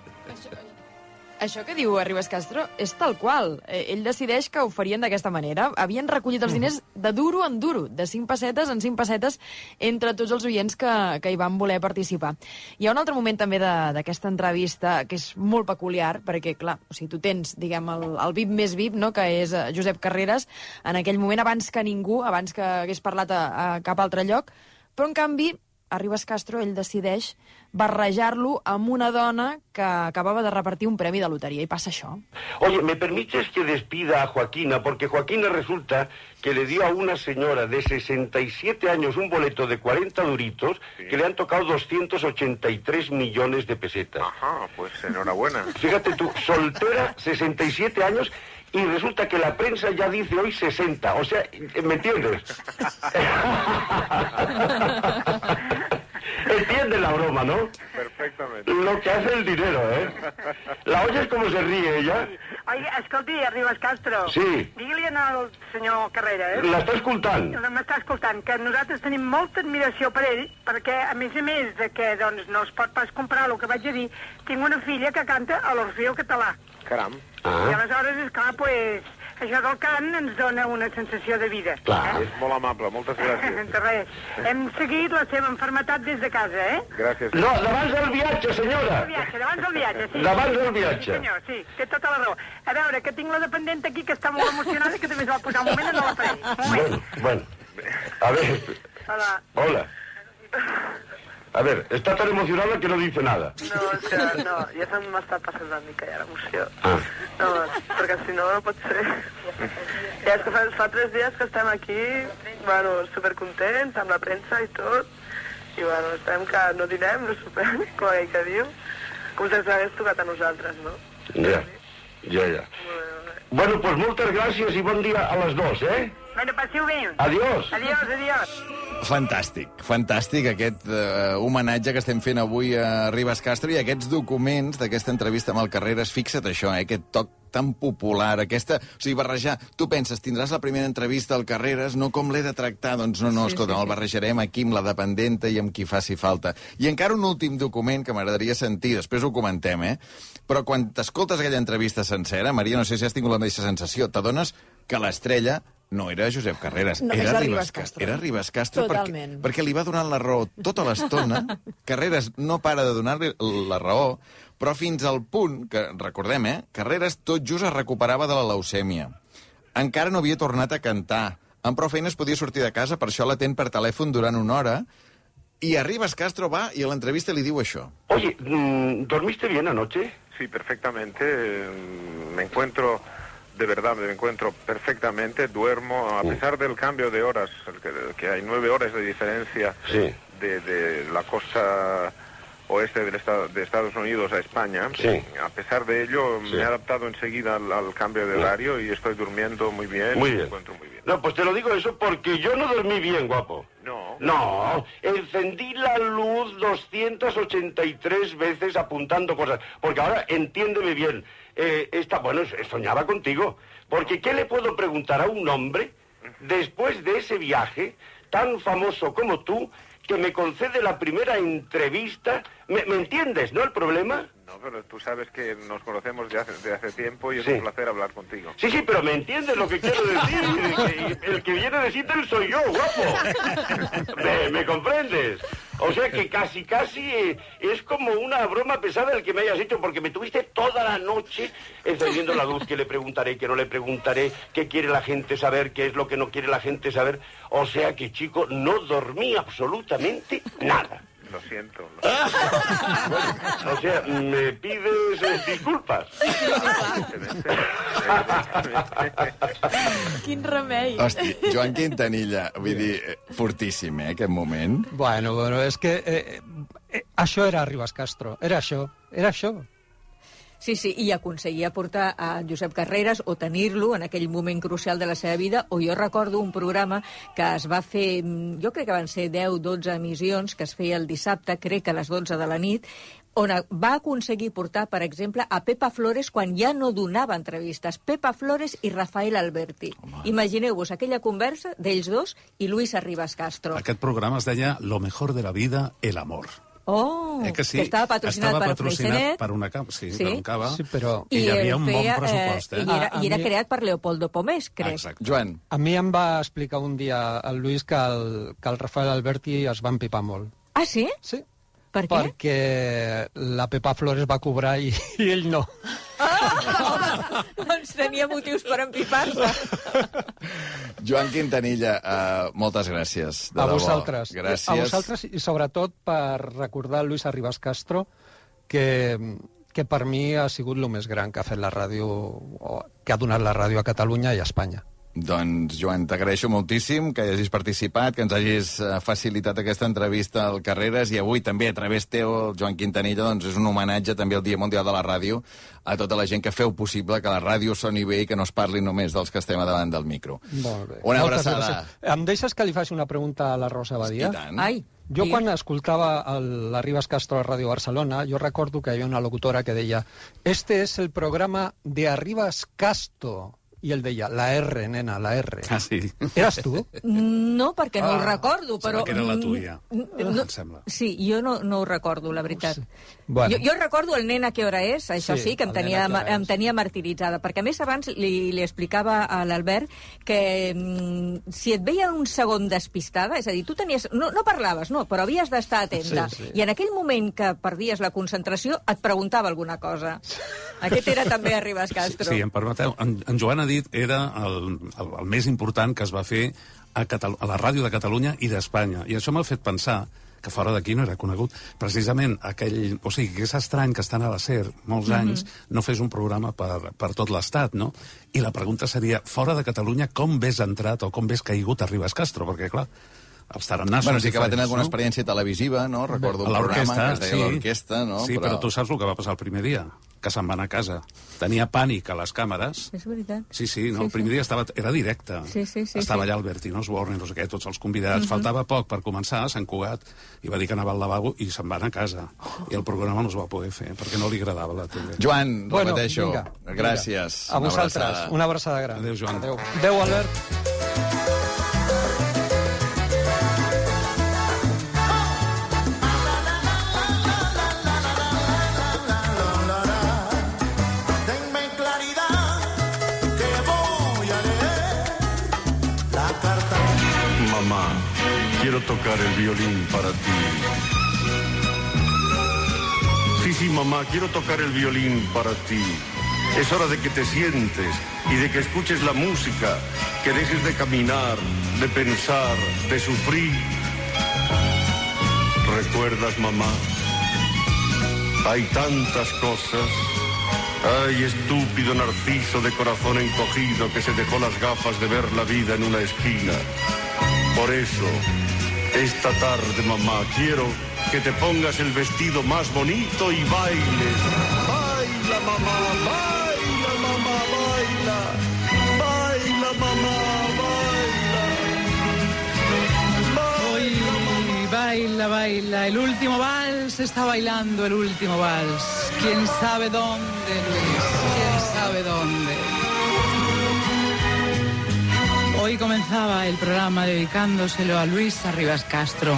Això que diu Arribas Castro és tal qual. Eh, Ell decideix que ho farien d'aquesta manera. Havien recollit els diners de duro en duro, de 5 pessetes en 5 pessetes, entre tots els oients que, que hi van voler participar. Hi ha un altre moment també d'aquesta entrevista que és molt peculiar, perquè, clar, o sigui, tu tens, diguem, el, el VIP més VIP, no?, que és eh, Josep Carreras, en aquell moment, abans que ningú, abans que hagués parlat a, a cap altre lloc, però, en canvi, Arribas Castro, ell decideix barrejar-lo amb una dona que acabava de repartir un premi de loteria. I passa això. Oye, ¿me permites que despida a Joaquina? Porque Joaquina resulta que le dio a una señora de 67 años un boleto de 40 duritos que le han tocado 283 millones de pesetas. Ajá, pues enhorabuena. Fíjate tú, soltera, 67 años, y resulta que la prensa ya dice hoy 60. O sea, ¿me entiendes? Entiendes la broma, ¿no? Perfectamente. Lo que hace el dinero, ¿eh? ¿La oyes cómo se ríe ella? Oi, escolti, Arribas Castro. Sí. Digui-li al senyor Carrera, eh? L'està escoltant? No, M'està escoltant, que nosaltres tenim molta admiració per ell, perquè, a més a més de que doncs, no es pot pas comprar el que vaig a dir, tinc una filla que canta a l'Orfeo Català. Caram. I aleshores, esclar, pues, això del cant ens dona una sensació de vida. Clar. És molt amable, moltes gràcies. De res. Hem seguit la seva enfermetat des de casa, eh? Gràcies. No, d'abans del viatge, senyora. Del viatge, d'abans del viatge, sí. D'abans del viatge. Sí, senyor, sí, té tota la raó. A veure, que tinc la dependent aquí que està molt emocionada i que també es va posar un moment en l'aparell. Un moment. Bueno, bueno. A ver, Hola. hola. A ver, está tan emocionada que no dice nada. No, és que no, ja se m'està passant una mica ja l'emoció. Ah. No, perquè si no, no pot ser. Ja és que fa, fa tres dies que estem aquí, bueno, supercontents, amb la premsa i tot, i bueno, estem que no dinem, no sopem, com aquell que diu, com si ens hagués tocat a nosaltres, no? Ja, ja, ja. Bueno, pues moltes gràcies i bon dia a les dos, eh? Bueno, passeu bé. Adiós. Adiós, adiós. Fantàstic, fantàstic aquest uh, homenatge que estem fent avui a Ribas Castro i aquests documents d'aquesta entrevista amb el Carreras. Fixa't això, eh, aquest toc tan popular, aquesta... O sigui, barrejar... Tu penses, tindràs la primera entrevista al Carreras, no com l'he de tractar? Doncs no, no, Sí, escolta, sí, el sí. barrejarem aquí amb la dependenta i amb qui faci falta. I encara un últim document que m'agradaria sentir, després ho comentem, eh? Però quan t'escoltes aquella entrevista sencera, Maria, no sé si has tingut la mateixa sensació, t'adones que l'estrella no era Josep Carreras, No, era la Ribas Ribas Castro. Castro. Era Ribas Castro perquè, Totalment. perquè li va donant la raó tota l'estona. Carreras no para de donar-li la raó, però fins al punt que, recordem, eh, Carreras tot just es recuperava de la leucèmia. Encara no havia tornat a cantar. Amb prou feines podia sortir de casa, per això l'atén per telèfon durant una hora, i arribas Castro va i a l'entrevista li diu això. Oye, mm, ¿dormiste bien anoche? Sí, perfectamente. mm, Me encuentro, de verdad, me encuentro perfectamente. Duermo, a pesar del cambio de horas, que, hay nueve horas de diferencia Sí. de, de la costa oeste del estado, de Estados Unidos a España. Sí. A pesar de ello, Sí. me he adaptado enseguida al, al cambio de horario y estoy durmiendo muy bien. Muy me bien. encuentro muy bien. No, pues te lo digo eso porque yo no dormí bien, guapo. No. No, encendí la luz 283 veces apuntando cosas. Porque ahora, entiéndeme bien, eh, bueno, soñaba contigo. Porque ¿qué le puedo preguntar a un hombre después de ese viaje tan famoso como tú que me concede la primera entrevista? ¿Me, me entiendes, no el problema? No, pero tú sabes que nos conocemos de hace, de hace tiempo y es Sí. un placer hablar contigo. Sí, sí, pero me entiendes lo que quiero decir. Que el que viene de Seattle soy yo, guapo. ¿Me, me comprendes? O sea que casi, casi eh, es como una broma pesada el que me hayas hecho, porque me tuviste toda la noche encendiendo la luz, que le preguntaré, que no le preguntaré, qué quiere la gente saber, qué es lo que no quiere la gente saber. O sea que, chico, no dormí absolutamente nada. Lo siento. O sea, me pides eh, disculpas. Quin remei. Hosti, Joan Quintanilla, vull dir, eh, fortíssim, eh, aquest moment. Bueno, bueno, és que eh, eh, això era Ribas Castro, era això, era això. Sí, sí, i aconseguia portar a Josep Carreras o tenir-lo en aquell moment crucial de la seva vida, o jo recordo un programa que es va fer, mm, jo crec que van ser 10-12 emissions, que es feia el dissabte, crec que a les 12 de la nit, on va aconseguir portar, per exemple, a Pepa Flores quan ja no donava entrevistes. Pepa Flores i Rafael Alberti. Imagineu-vos aquella conversa d'ells dos i Luis Arribas Castro. Aquest programa es deia Lo mejor de la vida, el amor. Oh, eh que sí? que estava patrocinat Estava per patrocinat Freixenet. per una cava, sí, Sí. per un cava. Sí, però- I hi havia un bon feia, pressupost, eh? I era, i era mi- creat per Leopoldo Pomés, crec. Exacte. Joan. A mi em va explicar un dia el Lluís que el, que el Rafael Alberti es va empipar molt. Ah, sí? Sí. Per què? Perquè la Pepa Flores va cobrar i, i ell no. Ah, doncs tenia motius per empipar-se. Joan Quintanilla, uh, moltes gràcies. De a debò. vosaltres. Gràcies. A vosaltres i sobretot per recordar a Luis Arribas Castro que, que per mi ha sigut el més gran que ha fet la ràdio, o que ha donat la ràdio a Catalunya i a Espanya. Doncs, Joan, t'agraeixo moltíssim que hi hagis participat, que ens hagis eh, facilitat aquesta entrevista al Carreras i avui també a través teu, Joan Quintanilla, doncs és un homenatge també al Dia Mundial de la Ràdio a tota la gent que feu possible que la ràdio soni bé i que no es parli només dels que estem davant del micro. Molt bé. Una Moltes abraçada. gràcies. Em deixes que li faci una pregunta a la Rosa Badia? I tant. Ai, Jo quan escoltava el, la Ribas Castro a Ràdio Barcelona, jo recordo que hi havia una locutora que deia «Este es el programa de Arribas Castro». I ell deia «La R, nena, la R». Ah, sí. Eres tu? No, perquè no Ah, ho recordo, però... Sembla que era la tuya. No, Em sembla. sí, jo no, no ho recordo, la veritat. Bueno. Jo, jo recordo el nen a què hora és, això sí, Sí, que em tenia, em tenia martiritzada, perquè a més abans li, li explicava a l'Albert que mm, si et veia un segon despistada, és a dir, tu tenies... No, no parlaves, no, però havies d'estar atenta. Sí, sí. I en aquell moment que perdies la concentració et preguntava alguna cosa. Aquest era també Arribas Castro. Sí, em permeteu. En, en Joan ha dit era el, el, el més important que es va fer a, Catal a la ràdio de Catalunya i d'Espanya. I això m'ha fet pensar que fora d'aquí no era conegut. Precisament aquell... O sigui, que és estrany que estan a la SER molts anys no fes un programa per, per tot l'Estat, no? I la pregunta seria, fora de Catalunya, com ves entrat o com ves caigut a Ribas Castro? Perquè, clar, els tarannars Bueno, sí que va tenir alguna no? experiència televisiva, no? Recordo un programa que es deia sí. l'Orquestra, no? Sí, però... però tu saps el que va passar el primer dia. Que se'n va anar a casa. Tenia pànic a les càmeres. És veritat. Sí, sí, no, Sí, el primer sí. dia estava, era directe. Sí, sí, sí, estava sí. allà Albertino Osborne, no sé què, tots els convidats. Mhm. Faltava poc per començar, a Sant Cugat, i va dir que anava al lavabo i se'n va anar a casa. I el programa no es va poder fer, perquè no li agradava la tele. Joan, Bueno, repeteixo, vinga, gràcies. A Una vosaltres, abraçada. una abraçada gran. Adéu, Joan. Adéu. Adéu, Albert. Tocar el violín para ti. Sí, sí, mamá, quiero tocar el violín para ti. Es hora de que te sientes y de que escuches la música, que dejes de caminar, de pensar, de sufrir. ¿Recuerdas, mamá? Hay tantas cosas. Ay, estúpido narciso de corazón encogido que se dejó las gafas de ver la vida en una esquina. Por eso, esta tarde, mamá, quiero que te pongas el vestido más bonito y bailes. Baila, mamá, baila, mamá, baila. Baila, mamá, Hoy baila, baila. El último vals está bailando el último vals. ¿Quién sabe dónde, Luis? ¿Quién sabe dónde? Hoy comenzaba el programa dedicándoselo a Luis Arribas Castro.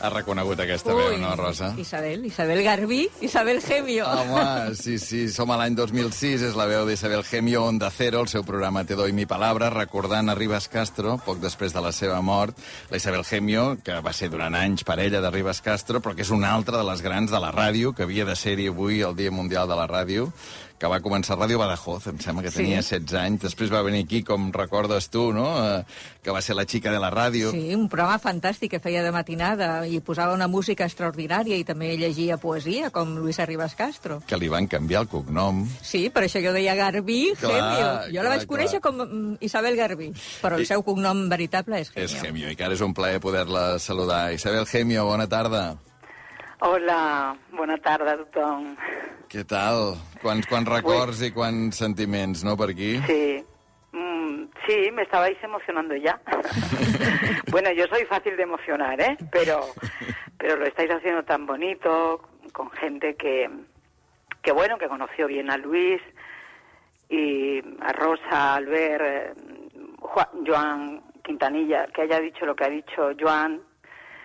Ha reconegut aquesta Ui, veu, no, Rosa? Isabel, Isabel Garbí, Isabel Gemio. Home, sí, sí, som a l'any 2006, és la veu d'Isabel Gemio, Onda Cero, el seu programa Te doy mi palabra, recordant a Ribas Castro, poc després de la seva mort, la Isabel Gemio, que va ser durant anys parella de Ribas Castro, però que és una altra de les grans de la ràdio, que havia de ser-hi avui el Dia Mundial de la Ràdio, que va començar a Ràdio Badajoz, em sembla que Sí. tenia 16 anys, després va venir aquí, com recordes tu, no?, eh, que va ser la xica de la ràdio. Sí, un programa fantàstic que feia de matinada i posava una música extraordinària i també llegia poesia, com Luis Arribas Castro. que li van canviar el cognom. Sí, per això jo deia Garbí Clar, Gemio. Jo clar, la vaig conèixer com mm, Isabel Garbí, però el I- seu cognom veritable és Gemio. És Gemio, i que ara és un plaer poder-la saludar. Isabel Gemio, bona tarda. Hola, bona tarda a tothom. Què tal? Quants, quants records i quants sentiments, no, per aquí? Sí, mm, sí, me estabais emocionando ya. bueno, yo soy fácil de emocionar, ¿eh? Pero, pero lo estáis haciendo tan bonito, con gente que, que bueno, que conoció bien a Luis y a Rosa, Albert, eh, Juan- Joan Quintanilla, que haya dicho lo que ha dicho Joan,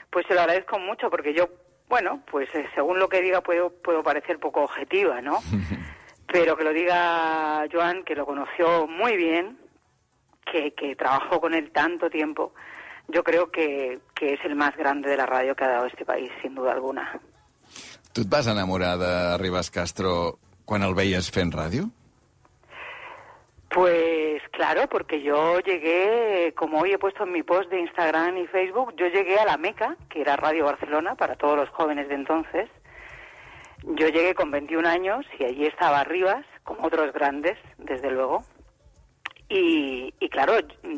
pues se lo agradezco mucho porque yo, bueno, pues eh, según lo que diga puedo, puedo parecer poco objetiva, ¿no? Pero que lo diga Joan, que lo conoció muy bien, que, que trabajó con él tanto tiempo, yo creo que, que es el más grande de la radio que ha dado este país, sin duda alguna. Tu et vas enamorar de Ribas Castro quan el veies fent ràdio? Pues claro, porque yo llegué, como hoy he puesto en mi post de Instagram y Facebook, yo llegué a la Meca, que era Radio Barcelona para todos los jóvenes de entonces. Yo llegué con 21 años y allí estaba Rivas, como otros grandes, desde luego. Y, y claro,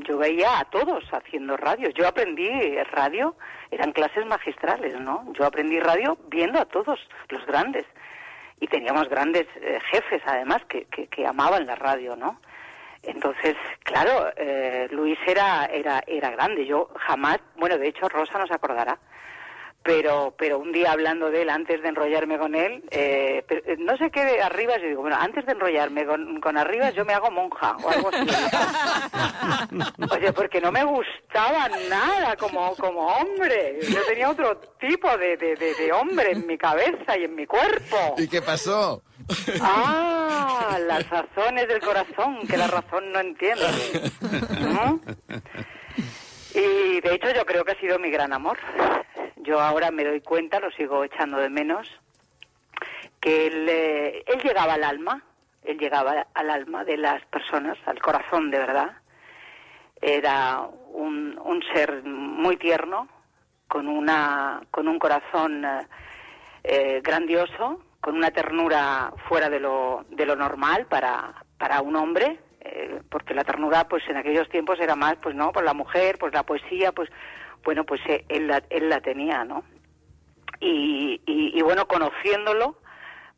yo veía a todos haciendo radio. Yo aprendí radio, eran clases magistrales, ¿no? Yo aprendí radio viendo a todos los grandes. Y teníamos grandes eh, jefes, además, que, que, que amaban la radio, ¿no? Entonces, claro, eh, Luis era, era, era grande. Yo jamás, bueno, de hecho Rosa no se acordará, pero, pero un día hablando de él, antes de enrollarme con él, eh, pero, eh, no sé qué de Arribas, yo digo, bueno, antes de enrollarme con, con Arribas yo me hago monja o algo así. Oye, porque no me gustaba nada como, como hombre. Yo tenía otro tipo de, de, de, de hombre en mi cabeza y en mi cuerpo. I què passó? Ah, las razones del corazón, que la razón no entiende. Y de hecho yo creo que ha sido mi gran amor. Yo ahora me doy cuenta, lo sigo echando de menos, que él, eh, él llegaba al alma, él llegaba al alma de las personas, al corazón de verdad. Era un, un ser muy tierno, con, una, con un corazón eh, grandioso, con una ternura fuera de lo, de lo normal para, para un hombre, eh, porque la ternura pues en aquellos tiempos era más pues no por la mujer pues la poesía pues bueno pues eh, él la, él la tenía no y, y, y bueno conociéndolo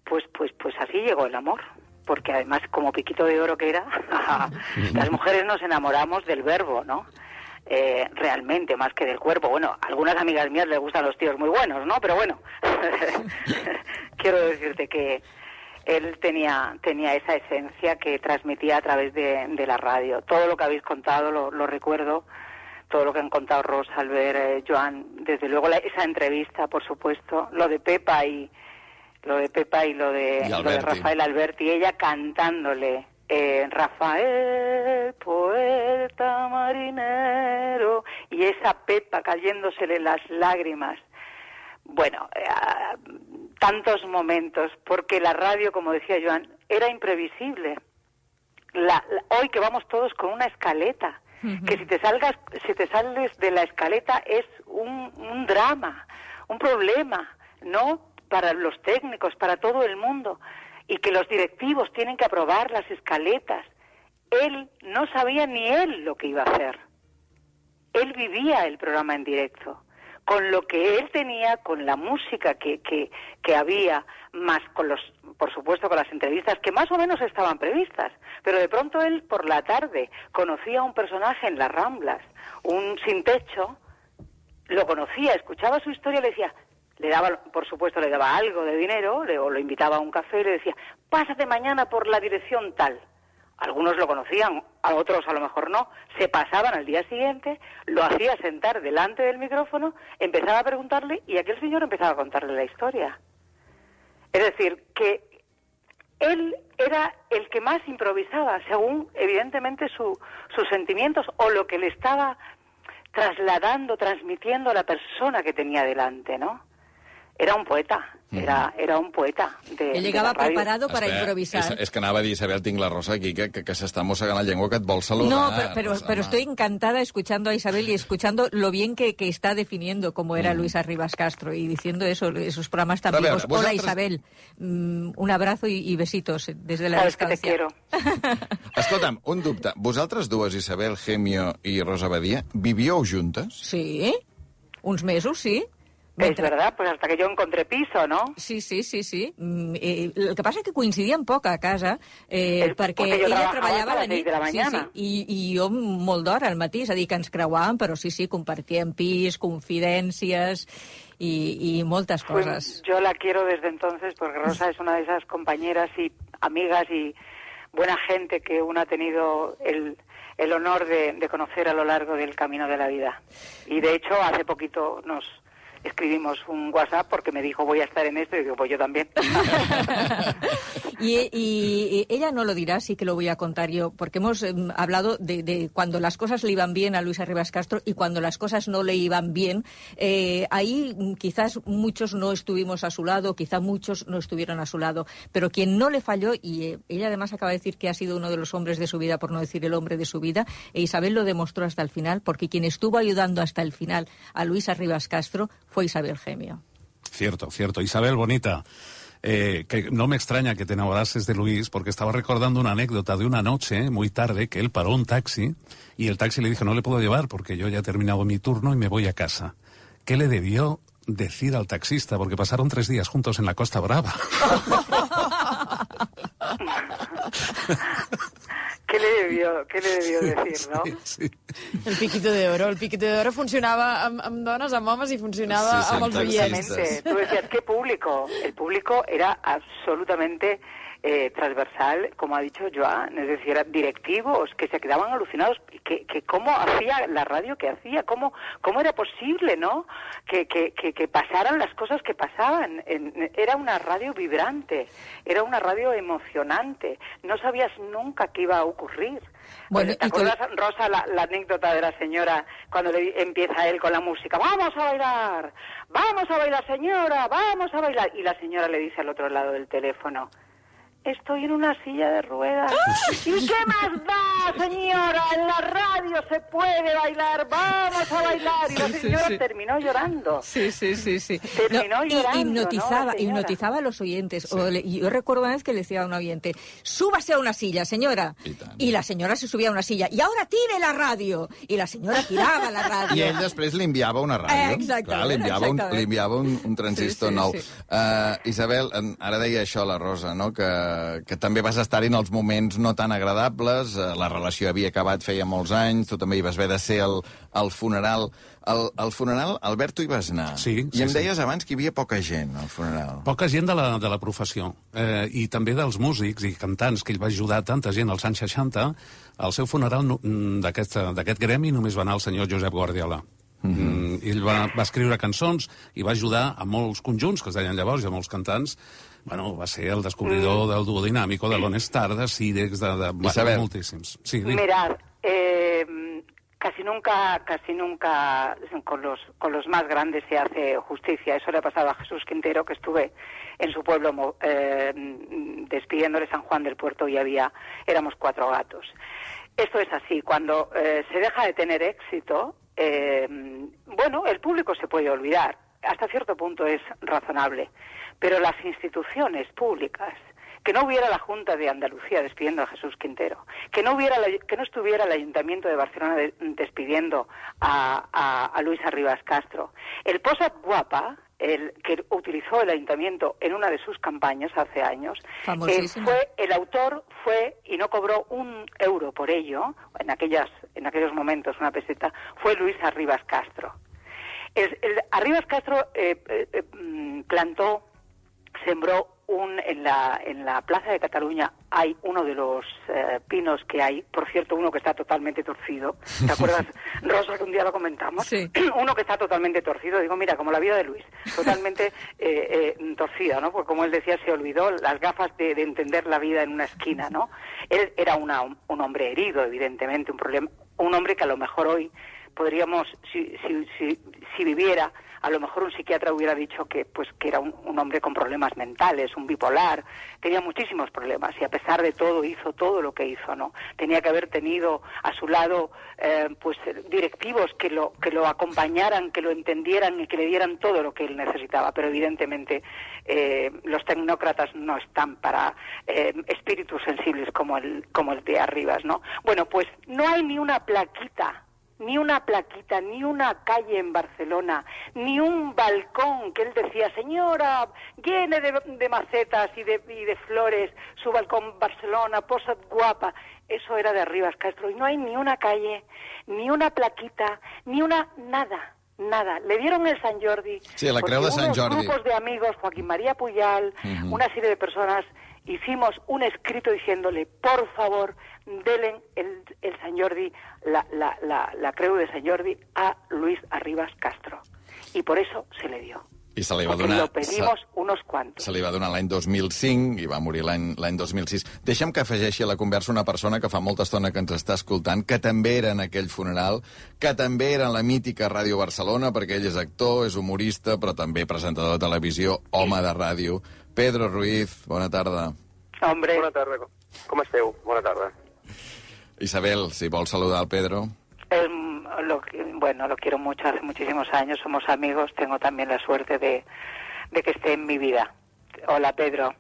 pues, pues, pues así llegó el amor. Porque además, como piquito de oro que era, las mujeres nos enamoramos del verbo, ¿no? Eh, realmente, más que del cuerpo. Bueno, a algunas amigas mías les gustan los tíos muy buenos, ¿no? Pero bueno, quiero decirte que él tenía, tenía esa esencia que transmitía a través de, de la radio. Todo lo que habéis contado lo, lo recuerdo, todo lo que han contado Rosa, Albert, eh, Joan, desde luego la- esa entrevista, por supuesto, lo de Pepa y lo de Pepa y lo de, Y lo de. Rafael Alberti, ella cantándole eh, Rafael, poeta marinero, y esa Pepa cayéndosele las lágrimas. Bueno, eh, ah, tantos momentos, porque la radio, como decía Joan, era imprevisible. La- la- hoy que vamos todos con una escaleta, que si te salgas, si te sales de la escaleta es un, un drama, un problema, no para los técnicos, para todo el mundo, y que los directivos tienen que aprobar las escaletas. Él no sabía ni él lo que iba a hacer. Él vivía el programa en directo, con lo que él tenía, con la música que, que, que había, más con los, por supuesto, con las entrevistas que más o menos estaban previstas. Pero de pronto él, por la tarde, conocía a un personaje en las Ramblas, un sin techo, lo conocía, escuchaba su historia y le decía, le daba, por supuesto, le daba algo de dinero, o lo invitaba a un café y le decía, pásate mañana por la dirección tal. Algunos lo conocían, a otros a lo mejor no. Se pasaban al día siguiente, lo hacía sentar delante del micrófono, empezaba a preguntarle y aquel señor empezaba a contarle la historia. Es decir, que él era el que más improvisaba, según evidentemente su- sus sentimientos o lo que le estaba trasladando, transmitiendo a la persona que tenía delante, ¿no? Era un poeta, era, era un poeta. De, Él de llegaba la radio. preparado para Espera, improvisar. És, és que anava a dir, Isabel, tinc la Rosa aquí, que, que, que s'està mossegant la llengua, que et vol saludar. No, pero, pero, Rosa, pero estoy encantada escuchando a Isabel y escuchando lo bien que, que está definiendo cómo era Luis Arribas Castro y diciendo eso, esos programas tan vivos. Hola vosaltres- Isabel, Mm, un abrazo y, y besitos desde la Sabes que te distancia. quiero. Escolta'm, un dubte. Vosaltres dues, Isabel Gemio i Rosa Badia, vivíeu juntes? Sí, uns mesos, sí. Es verdad, pues hasta que yo encontré piso, ¿no? Sí, sí, sí, sí. Mm, eh, el que passa és que coincidíem poc a casa, eh, És perquè perquè jo ella treballava a la nit. de la sí, sí, i, i jo molt d'hora al matí, és a dir, que ens creuàvem, però sí, sí, compartíem pis, confidències i, i moltes Fue- coses. yo la quiero desde entonces porque Rosa es una de esas compañeras y amigas y buena gente que uno ha tenido el, el honor de, de conocer a lo largo del camino de la vida. Y de hecho, hace poquito nos escribimos un WhatsApp porque me dijo voy a estar en esto y digo pues yo también. Y, ella no lo dirá, sí que lo voy a contar yo, porque hemos em, hablado de, de cuando las cosas le iban bien a Luis Arribas Castro y cuando las cosas no le iban bien. Eh, ahí mm, quizás muchos no estuvimos a su lado, quizás muchos no estuvieron a su lado, pero quien no le falló, y eh, ella además acaba de decir que ha sido uno de los hombres de su vida, por no decir el hombre de su vida, e Isabel lo demostró hasta el final, porque quien estuvo ayudando hasta el final a Luis Arribas Castro fue Isabel Gemio. Cierto, cierto. Isabel, bonita. eh, que no me extraña que te enamorases de Luis porque estaba recordando una anécdota de una noche muy tarde que él paró un taxi y el taxi le dijo no le puedo llevar porque yo ya he terminado mi turno y me voy a casa. ¿Qué le debió decir al taxista? Porque pasaron tres días juntos en la Costa Brava. ¿Qué le debió, qué le debió decir, no? El piquito de oro. El piquito de oro funcionava amb, amb dones, amb homes i funcionava Sí, amb els oients. Tú decías, ¿qué público? El público era absolutamente eh, transversal, como ha dicho Joan, es decir, directivos que se quedaban alucinados, que, que cómo hacía la radio que hacía, cómo, cómo era posible, ¿no? Que, que, que, que pasaran las cosas que pasaban. En- era una radio vibrante, era una radio emocionante, no sabías nunca qué iba a ocurrir. Bueno, ¿Te y acuerdas, Rosa, la, la anécdota de la señora cuando le empieza él con la música? ¡Vamos a bailar! ¡Vamos a bailar, señora! ¡Vamos a bailar! Y la señora le dice al otro lado del teléfono, estoy en una silla de ruedas. ¿Y qué más da, señora? En la radio se puede bailar, vamos a bailar. Y la Sí, sí, señora sí. terminó llorando. Sí, sí, sí, sí. Terminó y- llorando, ¿no, hipnotizaba, señora? hipnotizaba a los oyentes. O le- y yo recuerdo una vez que le decía a un oyente, súbase a una silla, señora. Y, la señora se subía a una silla. Y ahora tire la radio. Y la señora tiraba la radio. I ell després li enviava una ràdio. Eh, exactament, Clar, li enviava, un, li enviava un, un transistor Sí, sí, nou. sí. Uh, Isabel, en- ara deia això la Rosa, no? que, que també vas estar-hi en els moments no tan agradables, uh, la relació havia acabat feia molts anys, tu també hi vas haver de ser al, al funeral. Al, al funeral, Albert, tu hi vas anar. Sí, I sí, em sí. deies abans que hi havia poca gent al funeral. Poca gent de la, de la professió eh, i també dels músics i cantants que ell va ajudar tanta gent als anys 60 al seu funeral no- mm, d'aquest d'aquest gremi només va anar el senyor Josep Guardiola mm -hmm. ell va, va escriure cançons i va ajudar a molts conjunts que es deien llavors i a molts cantants Bueno, va ser el descobridor del duo dinàmico, de l'Honestar, de Sirex, de, de, de, de moltíssims. Sí, Mirad, eh, casi nunca, casi nunca con los, con los más grandes se hace justicia. Eso le ha pasado a Jesús Quintero, que estuve en su pueblo mo- eh, despidiéndole San Juan del Puerto y había, éramos cuatro gatos. Esto es así, cuando eh, se deja de tener éxito, eh, bueno, el público se puede olvidar. Hasta cierto punto es razonable. Pero las instituciones públicas, que no hubiera la Junta de Andalucía despidiendo a Jesús Quintero, que no, hubiera la- que no estuviera el Ayuntamiento de Barcelona de- despidiendo a, a, a Luis Arribas Castro, el Posat Guapa, el que utilizó el Ayuntamiento en una de sus campañas hace años, eh, fue el autor fue y no cobró un euro por ello en aquellas en aquellos momentos una peseta fue Luis Arribas Castro. El- el- Arribas Castro eh, eh, eh, mm, plantó, sembró un en la en la Plaza de Cataluña hay uno de los eh, pinos que hay, por cierto, uno que está totalmente torcido. ¿Te acuerdas, Rosa, que un día lo comentamos? Sí. uno que está totalmente torcido, digo, mira, como la vida de Luis, totalmente eh, eh, torcida, ¿no? Porque como él decía, se olvidó las gafas de, de entender la vida en una esquina, ¿no? Él era una- un hombre herido, evidentemente, un problema, un hombre que a lo mejor hoy podríamos, si, si, si, si viviera, a lo mejor un psiquiatra hubiera dicho que pues que era un, hombre con problemas mentales, un bipolar, tenía muchísimos problemas y a pesar de todo hizo todo lo que hizo, ¿no? Tenía que haber tenido a su lado eh, pues directivos que lo que lo acompañaran, que lo entendieran y que le dieran todo lo que él necesitaba, pero evidentemente eh, los tecnócratas no están para eh, espíritus sensibles como el como el de Arribas, ¿no? Bueno, pues no hay ni una plaquita ni una plaquita, ni una calle en Barcelona, ni un balcón que él decía, señora, llene de, de macetas y de, y de flores su balcón Barcelona, posad guapa. Eso era de Arribas Castro. Y no hay ni una calle, ni una plaquita, ni una nada. Nada. Le dieron el San Jordi. Sí, la porque creu de Sant unos Jordi. grupos de amigos, Joaquín María Puyal, una serie de personas, hicimos un escrito diciéndole, por favor, delen el, el San Jordi, la, la, la, la creu de San Jordi a Luis Arribas Castro. Y por eso se le dio. I se li va donar... lo pedimos unos cuantos. Se li va donar l'any 2005 i va morir l'any 2006. Deixa'm que afegeixi a la conversa una persona que fa molta estona que ens està escoltant, que també era en aquell funeral, que també era en la mítica Ràdio Barcelona, perquè ell és actor, és humorista, però també presentador de televisió, home de ràdio. Pedro Ruiz, bona tarda. Hombre. Bona tarda. Com esteu? Bona tarda. Isabel, si vols saludar al Pedro. Él, lo, bueno, lo quiero mucho, hace muchísimos años, somos amigos, tengo también la suerte de, de que esté en mi vida. Hola, Pedro,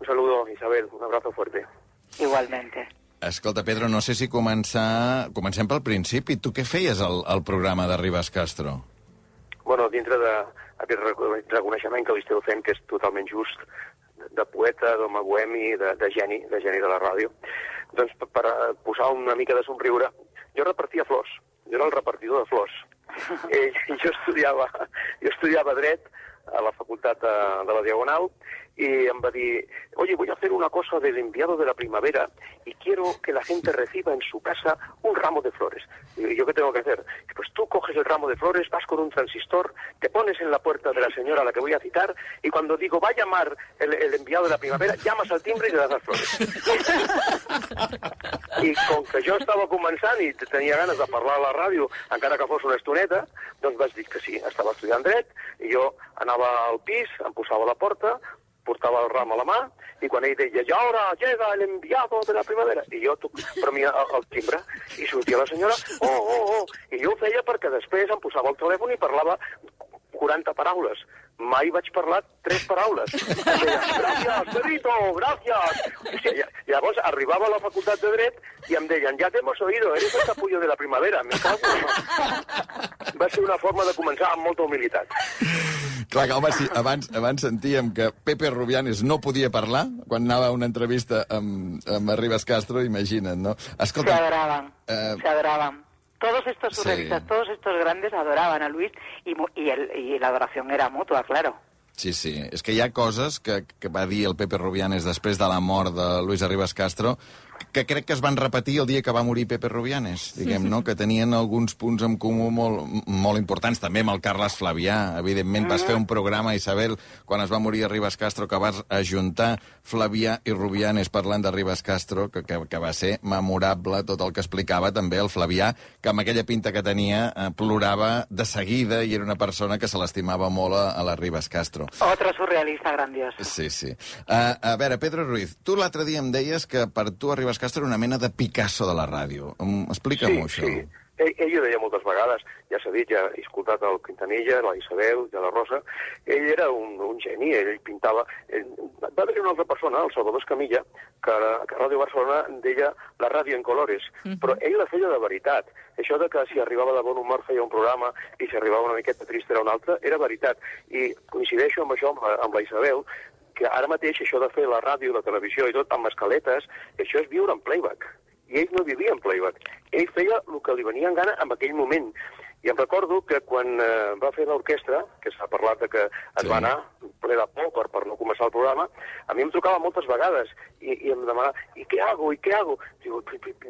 Un saludo, Isabel. Un abrazo fuerte. igualmente. Escolta, Pedro, no sé si començar... Comencem pel principi. Tu què feies al, al programa de Ribas Castro? Bueno, dintre d'aquest reco- reconeixement que li esteu fent, que és totalment just, de poeta, d'home bohemi, de, de geni, de geni de la ràdio, doncs per, per eh, posar una mica de somriure, jo repartia flors. Jo era el repartidor de flors. Eh, jo, estudiava, jo estudiava dret a la facultat de, de la Diagonal y em va dir, oye, voy a hacer una cosa del enviado de la primavera y quiero que la gente reciba en su casa un ramo de flores. Y yo, ¿qué tengo que hacer? Pues tú coges el ramo de flores, vas con un transistor, te pones en la puerta de la señora a la que voy a citar y cuando digo, va a llamar el, el enviado de la primavera, llamas al timbre i le das les flores. I com que jo estava començant i tenia ganes de parlar a la ràdio, encara que fos una estoneta, doncs vaig dir que sí, estava estudiant dret, i jo anava al pis, em posava a la porta, portava el ram a la mà i quan ell deia, i ara llega el enviado de la primavera, i jo toc, premia el, el timbre, i sortia la senyora, oh, oh, oh, i jo ho feia perquè després em posava el telèfon i parlava 40 paraules. Mai vaig parlar tres paraules. Gràcies, Pedrito, gràcies. O sigui, llavors arribava a la facultat de Dret i em deien, ja te hemos oído, eres el capullo de la primavera. Me cago Va ser una forma de començar amb molta humilitat. Clar, que, home, sí, abans, abans sentíem que Pepe Rubianes no podia parlar quan anava a una entrevista amb, amb Arribas Castro, imagina't, no? Se Escolta, adoraban, eh, se adoraban. Todos estos Sí. surrealistas, todos estos grandes adoraban a Luis y, y, el- y la adoración era mutua, claro. Sí, sí. És que hi ha coses que, que va dir el Pepe Rubianes després de la mort de Luis Arribas Castro que crec que es van repetir el dia que va morir Pepe Rubianes, diguem, no? Que tenien alguns punts en comú molt, molt importants, també amb el Carles Flavià. Evidentment, vas fer un programa, Isabel, quan es va morir Arribas Castro, que vas ajuntar Flavià i Rubianes parlant d'Arribas Castro, que, que, que va ser memorable tot el que explicava també el Flavià, que amb aquella pinta que tenia eh, plorava de seguida i era una persona que se l'estimava molt a, a l'Arribas Castro. Otro surrealista grandioso. Sí, sí. Uh, a veure, Pedro Ruiz, tu l'altre dia em deies que per tu Castro era una mena de Picasso de la ràdio. Explica'm-ho, sí, això. sí. Ell, ell ho deia moltes vegades, ja s'ha dit, ja he escoltat el Quintanilla, la Isabel, de la Rosa, ell era un, un geni, ell pintava... Ell, va haver una altra persona, el Salvador Escamilla, que, que a Ràdio Barcelona deia la ràdio en colores, però ell la feia de veritat. Això de que si arribava de bon humor feia un programa i si arribava una miqueta trist era un altre, era veritat. I coincideixo amb això, amb la, amb la Isabel, que ara mateix això de fer la ràdio, la televisió i tot amb escaletes, això és viure en playback. I ell no vivia en playback. Ell feia el que li venia en gana en aquell moment. I em recordo que quan eh, va fer l'orquestra, que s'ha parlat de que es va anar ple de por per, per no començar el programa, a mi em trucava moltes vegades i, i em demanava, ¿y qué hago? ¿y qué hago? Digo,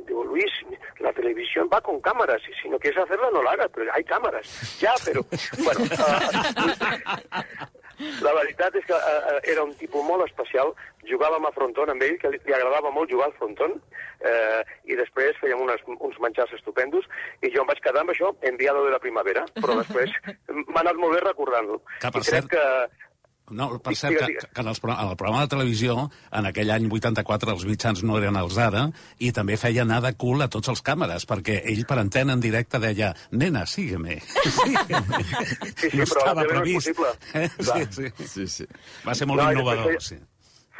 digo, Luis, la televisión va con cámaras y si no quieres hacerla no la hagas, pero hay cámaras. Ya, pero... Bueno, ah, la veritat és que uh, era un tipus molt especial. Jugàvem a fronton amb ell, que li, li agradava molt jugar al fronton, eh, i després fèiem unes, uns menjars estupendos, i jo em vaig quedar amb això, enviado de la primavera, però després m'ha anat molt bé recordant-lo. I crec cert, que... No, per Digue, cert, que, digue. que en, els, en el programa de televisió, en aquell any 84, els mitjans no eren els d'ara, i també feia anar de cul a tots els càmeres, perquè ell per antena en directe deia nena, sígueme. sígueme. Sí, sí, no però estava no previst. possible. Eh? Sí, sí. sí, sí. Va ser molt No, innovador, després sí.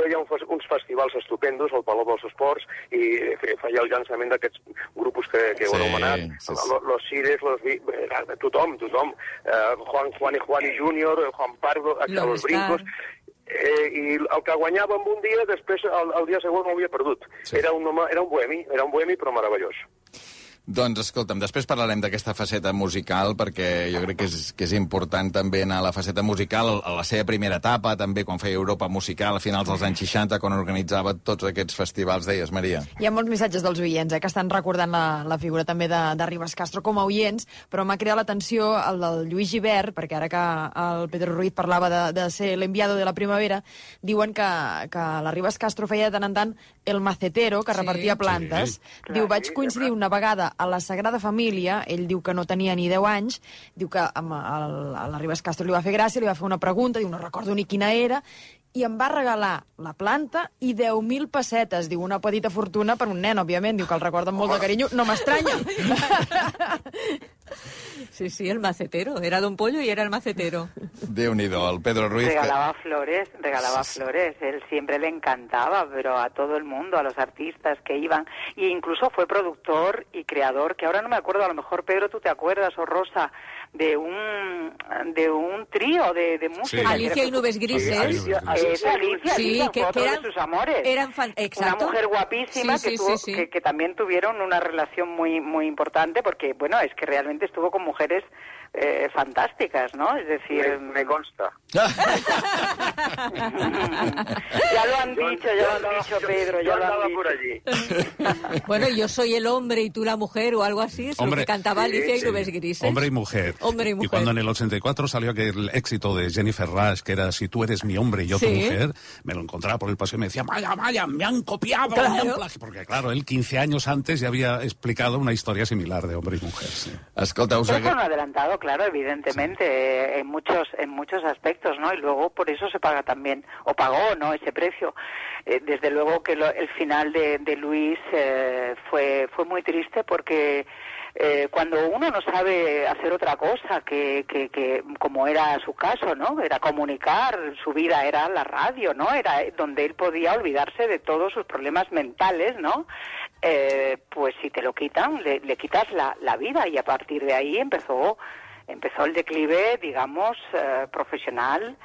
Feia un, uns festivals estupendos al Palau dels Esports i fe- feia el llançament d'aquests grupos que, que heu Sí, anomenat, sí, sí. Los, los Cires, los, eh, tothom, tothom, eh, Juan, Juan y Juan y Junior, eh, Juan Pardo, eh, los Brincos, eh, i el que guanyava en un dia, després el, el dia següent ho havia perdut. Sí. Era, un home, era un bohemi, era un bohemi però meravellós. Doncs, escolta'm, després parlarem d'aquesta faceta musical, perquè jo crec que és, que és important també anar a la faceta musical, a la seva primera etapa, també quan feia Europa Musical, a finals dels anys 60, quan organitzava tots aquests festivals, deies, Maria. Hi ha molts missatges dels oients, eh, que estan recordant la, la figura també de, de Ribas Castro com a oients, però m'ha cridat l'atenció el del Lluís Givert, perquè ara que el Pedro Ruiz parlava de, de ser l'enviado de la primavera, diuen que, que la Ribas Castro feia de tant en tant el macetero, que Sí. repartia plantes. Sí. Diu, Clar, vaig sí, coincidir una vegada a la Sagrada Família, ell diu que no tenia ni 10 anys, diu que amb el, a la Ribas Castro li va fer gràcia, li va fer una pregunta, diu, no recordo ni quina era, i em va regalar la planta i 10.000 pessetes, diu, una petita fortuna per un nen, òbviament, diu que el recorda amb molt de carinyo, no m'estranya. Sí, sí, el macetero. Era Don Pollo y era el macetero. Déu-n'hi-do, el Pedro Ruiz... Que... Regalaba flores, regalaba flores. Él siempre le encantaba, pero a todo el mundo, a los artistas que iban. E incluso fue productor y creador, que ahora no me acuerdo, a lo mejor Pedro tú te acuerdas, o Rosa, de un de un trío de, de música. Alicia y Nubes Grises. Alicia, Alicia, Alicia, Sí, Alicia que- que de eran- sus amores. eran fan- exacto. Una mujer guapísima Sí, que, sí, tuvo- sí, sí. Que, que también tuvieron una relación muy muy importante porque, bueno, es que realmente estuvo con mujeres eh, fantásticas, ¿no? Es decir... Me, consta. ya lo han dicho, ya lo han dicho, Pedro, ya yo lo han dicho. por allí. Bueno, yo soy el hombre y tú la mujer o algo así, es lo Hombre. que cantaba Sí, Alicia y sí. Nubes Grises. Hombre y mujer. Hombre y mujer. cuando en el 84 otro salió aquel éxito de Jennifer Rush, que era Si tú eres mi hombre y yo tu mujer, me lo encontraba por el paseo y me decía, vaya, vaya, me han copiado, Claro. me han plagiado. Porque claro, él 15 años antes ya había explicado una historia similar de hombre y mujer. sí. Escolta, hagué- no ha adelantado, claro, evidentemente, eh, en muchos en muchos aspectos, ¿no? Y luego por eso se paga también, o pagó, ¿no? Ese precio. Eh, desde luego que lo- el final de, de Luis eh, fue fue muy triste porque eh, cuando uno no sabe hacer otra cosa que, que, como era su caso, ¿no? Era comunicar, su vida era la radio, ¿no? Era donde él podía olvidarse de todos sus problemas mentales, ¿no? Eh, pues si te lo quitan, le, quitas la, la vida y a partir de ahí empezó empezó el declive, digamos, eh, profesional.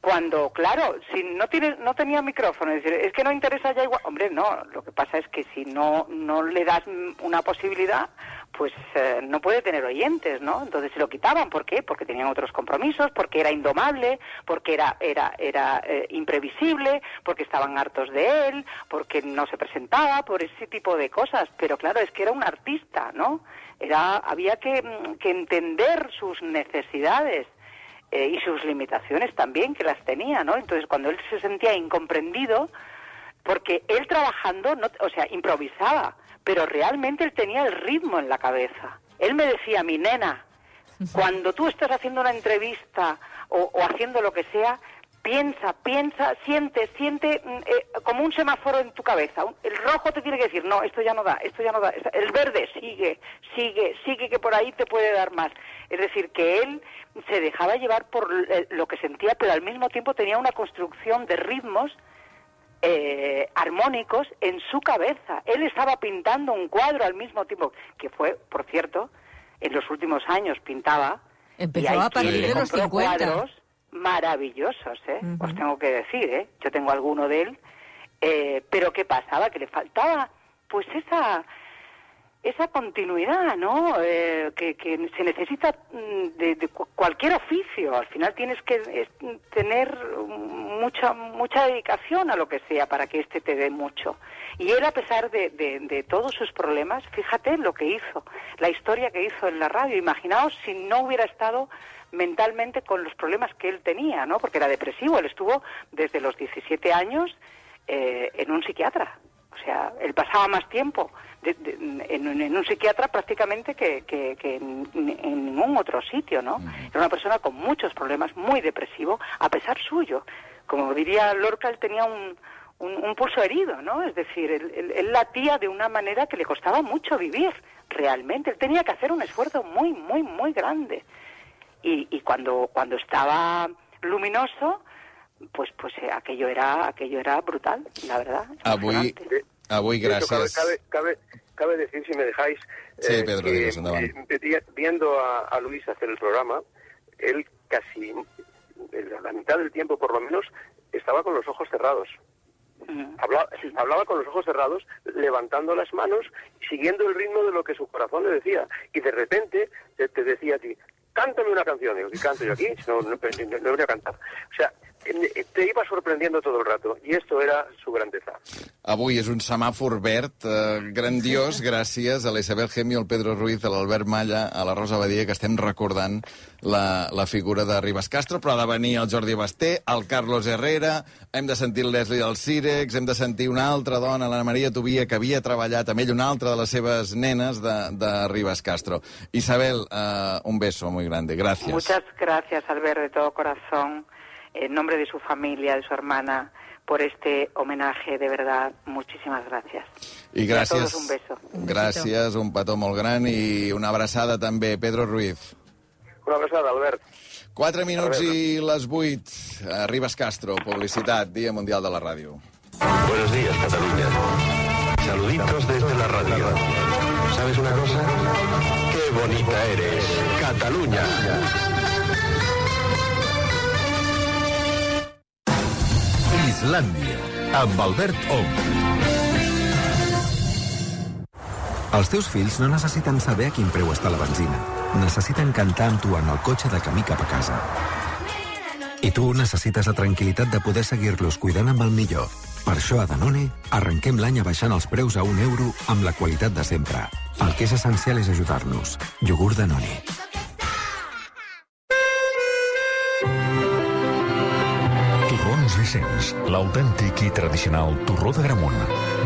Cuando, claro, si no tiene, no tenía micrófono, es decir, es que no interesa ya igual. Hombre, no, lo que pasa es que si no, no le das una posibilidad, pues eh, no puede tener oyentes, ¿no? Entonces se lo quitaban, ¿por qué? Porque tenían otros compromisos, porque era indomable, porque era, era, era eh, imprevisible, porque estaban hartos de él, porque no se presentaba, por ese tipo de cosas. Pero claro, es que era un artista, ¿no? Era, había que, mm, entender sus necesidades eh, y sus limitaciones también, que las tenía, ¿no? Entonces, cuando él se sentía incomprendido, porque él trabajando, no, o sea, improvisaba, pero realmente él tenía el ritmo en la cabeza. Él me decía, mi nena, cuando tú estás haciendo una entrevista o, o haciendo lo que sea, piensa, piensa, siente, siente mm, eh, como un semáforo en tu cabeza. El rojo te tiene que decir, no, esto ya no da, esto ya no da. El verde sigue, sigue, sigue que por ahí te puede dar más. Es decir, que él se dejaba llevar por eh, lo que sentía, pero al mismo tiempo tenía una construcción de ritmos eh, armónicos en su cabeza. Él estaba pintando un cuadro al mismo tiempo, que fue, por cierto, en los últimos años pintaba. Empezó y a partir de los compró 50. cuadros maravillosos, ¿eh? Os tengo que decir, ¿eh? Yo tengo alguno de él. Eh, pero ¿qué pasaba? Que le faltaba, pues esa esa continuidad, ¿no? Eh, que, se necesita mm, de, de cu- cualquier oficio. Al final tienes que eh, tener mucha mucha dedicación a lo que sea para que este te dé mucho. Y él, a pesar de, de- de todos sus problemas, fíjate lo que hizo, la historia que hizo en la radio. Imaginaos si no hubiera estado mentalmente con los problemas que él tenía, ¿no? Porque era depresivo. Él estuvo desde los 17 años eh, en un psiquiatra. O sea, él pasaba más tiempo de- de- en, en un psiquiatra prácticamente que, que- que en, en ningún otro sitio, ¿no? Era una persona con muchos problemas, muy depresivo, a pesar suyo. Como diría Lorca, él tenía un, un, un pulso herido, ¿no? Es decir, él, él- él latía de una manera que le costaba mucho vivir, realmente. Él tenía que hacer un esfuerzo muy, muy, muy grande. Y, y cuando, cuando estaba luminoso, pues, pues eh, aquello era, aquello era brutal, la verdad. Avui, avui gràcies... Cabe, cabe, cabe decir, si me dejáis, Sí, eh, Pedro, que, eh, vi- viendo a, a Luis hacer el programa, él casi, eh, la mitad del tiempo por lo menos, estaba con los ojos cerrados. Hablaba, hablaba con los ojos cerrados, levantando las manos, siguiendo el ritmo de lo que su corazón le decía. Y de repente te, te decía a ti, cántame una canción. Digo, ¿qué canto yo aquí? No, no, no, no voy a cantar. O sea, te iba sorprendiendo todo el rato. Y esto era su grandeza. Avui és un semàfor verd eh, grandiós gràcies a la Isabel Gemio, al Pedro Ruiz, a l'Albert Malla, a la Rosa Badia, que estem recordant la, la figura de Ribas Castro, però ha de venir el Jordi Basté, el Carlos Herrera, hem de sentir el Leslie del Cirex, hem de sentir una altra dona, l'Anna Maria Tobia, que havia treballat amb ell, una altra de les seves nenes de, de Ribas Castro. Isabel, eh, un beso muy grande. Gracias. Muchas gracias, Albert, de todo corazón, en nombre de su familia, de su hermana, por este homenaje, de verdad, muchísimas gracias. I Y a gràcies, todos un beso. gràcies, un petó molt gran i una abraçada també. Pedro Ruiz. Una abraçada, Albert. 4 minuts i les 8. A Ribas Castro, publicitat, Dia Mundial de la Ràdio. Buenos días, Cataluña. Saluditos desde la radio. ¿Sabes una cosa? ¡Qué bonita eres, Cataluña! Islàndia, amb Albert Ong. Els teus fills no necessiten saber a quin preu està la benzina. Necessiten cantar amb tu en el cotxe de camí cap a casa. I tu necessites la tranquil·litat de poder seguir-los cuidant amb el millor. Per això a Danone arrenquem l'any abaixant els preus a un euro amb la qualitat de sempre. El que és essencial és ajudar-nos. Iogurt Danone. Torrons Vicenç, l'autèntic i tradicional torró de Gramunt.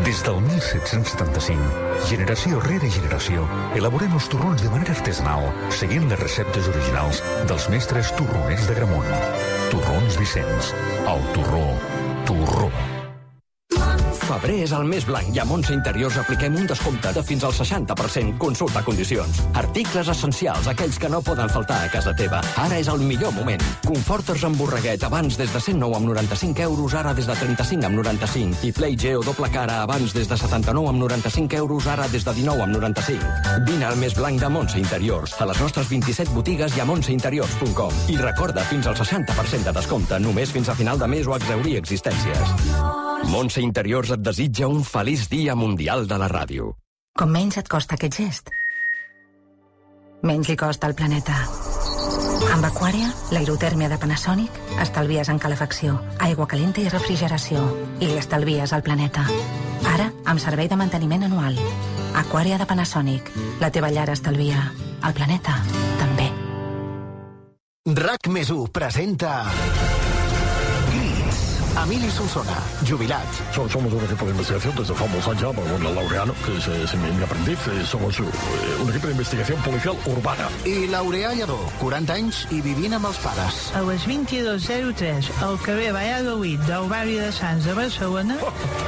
Des del 1775, generació rere generació, elaborem els torrons de manera artesanal, seguint les receptes originals dels mestres torroners de Gramunt. Torrons Vicenç, el torró, torró. Febrer és el més blanc i a Montse Interiors apliquem un descompte de fins al 60%. Consulta condicions. Articles essencials, aquells que no poden faltar a casa teva. Ara és el millor moment. Conforters amb borreguet, abans des de 109 amb 95 euros, ara des de 35 amb 95. I Play Geo doble cara, abans des de 79 amb 95 euros, ara des de 19 amb 95. Vine al més blanc de Montse Interiors, a les nostres 27 botigues i a montseinteriors.com. I recorda, fins al 60% de descompte, només fins a final de mes o exaurir existències. Montse Interiors et desitja un feliç dia mundial de la ràdio. Com menys et costa aquest gest, menys li costa al planeta. Amb Aquària, l'aerotèrmia de Panasonic, estalvies en calefacció, aigua calenta i refrigeració. I li estalvies al planeta. Ara, amb servei de manteniment anual. Aquària de Panasonic. La teva llar estalvia. El planeta, també. RAC més 1 presenta... Emili Solsona, jubilat. Somos un equipo de investigación desde Famos allá, bueno, Laureano, que es, es mi, mi aprendiz. eh, Somos eh, un equipo de investigación policial urbana. I Laureà Lledó, 40 anys i vivint amb els pares. A les 22.03, al carrer Valladolid del barri de Sants de Barcelona,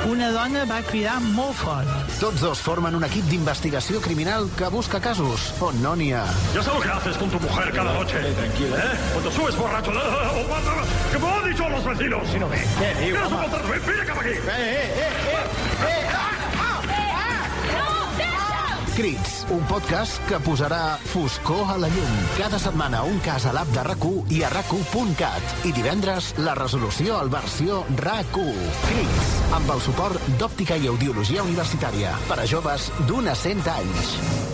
una dona va cridar molt fort. Tots dos formen un equip d'investigació criminal que busca casos on no n'hi ha. Ya sé lo que haces con tu mujer cada noche. tranquilo. ¿Eh? Cuando subes borracho. ¡Ah, oh, ¿Qué me han dicho los vecinos? Si no ve. ¿Qué digo? ¿Quieres un contrato? Ven, ven acá aquí. Crits, un podcast que posarà foscor a la llum. Cada setmana un cas a l'app de rac i a rac I divendres, la resolució al versió RAC1. Crits, amb el suport d'Òptica i Audiologia Universitària. Per a joves d'un a 100 anys.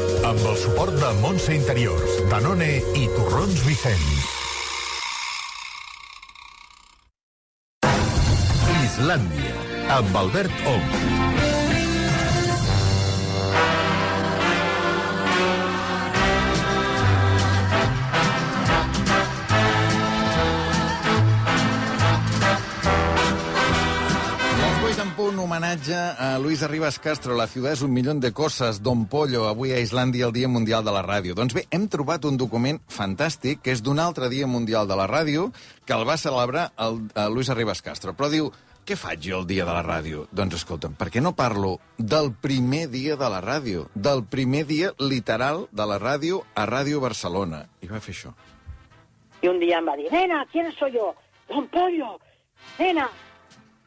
amb el suport de Montse Interiors, Danone i Torrons Vicenç. Islàndia, amb Albert Ong. Homenatge a Luis Arribas Castro, La ciudad es un millón de cosas, Don Pollo, avui a Islàndia, el Dia Mundial de la Ràdio. Doncs bé, hem trobat un document fantàstic, que és d'un altre Dia Mundial de la Ràdio, que el va celebrar el, el Luis Arribas Castro. Però diu, què faig jo el dia de la ràdio? Doncs escolta'm, per què no parlo del primer dia de la ràdio? Del primer dia literal de la ràdio a Ràdio Barcelona. I va fer això. Y un día me va a decir, nena, ¿quién soy yo? Don Pollo, nena.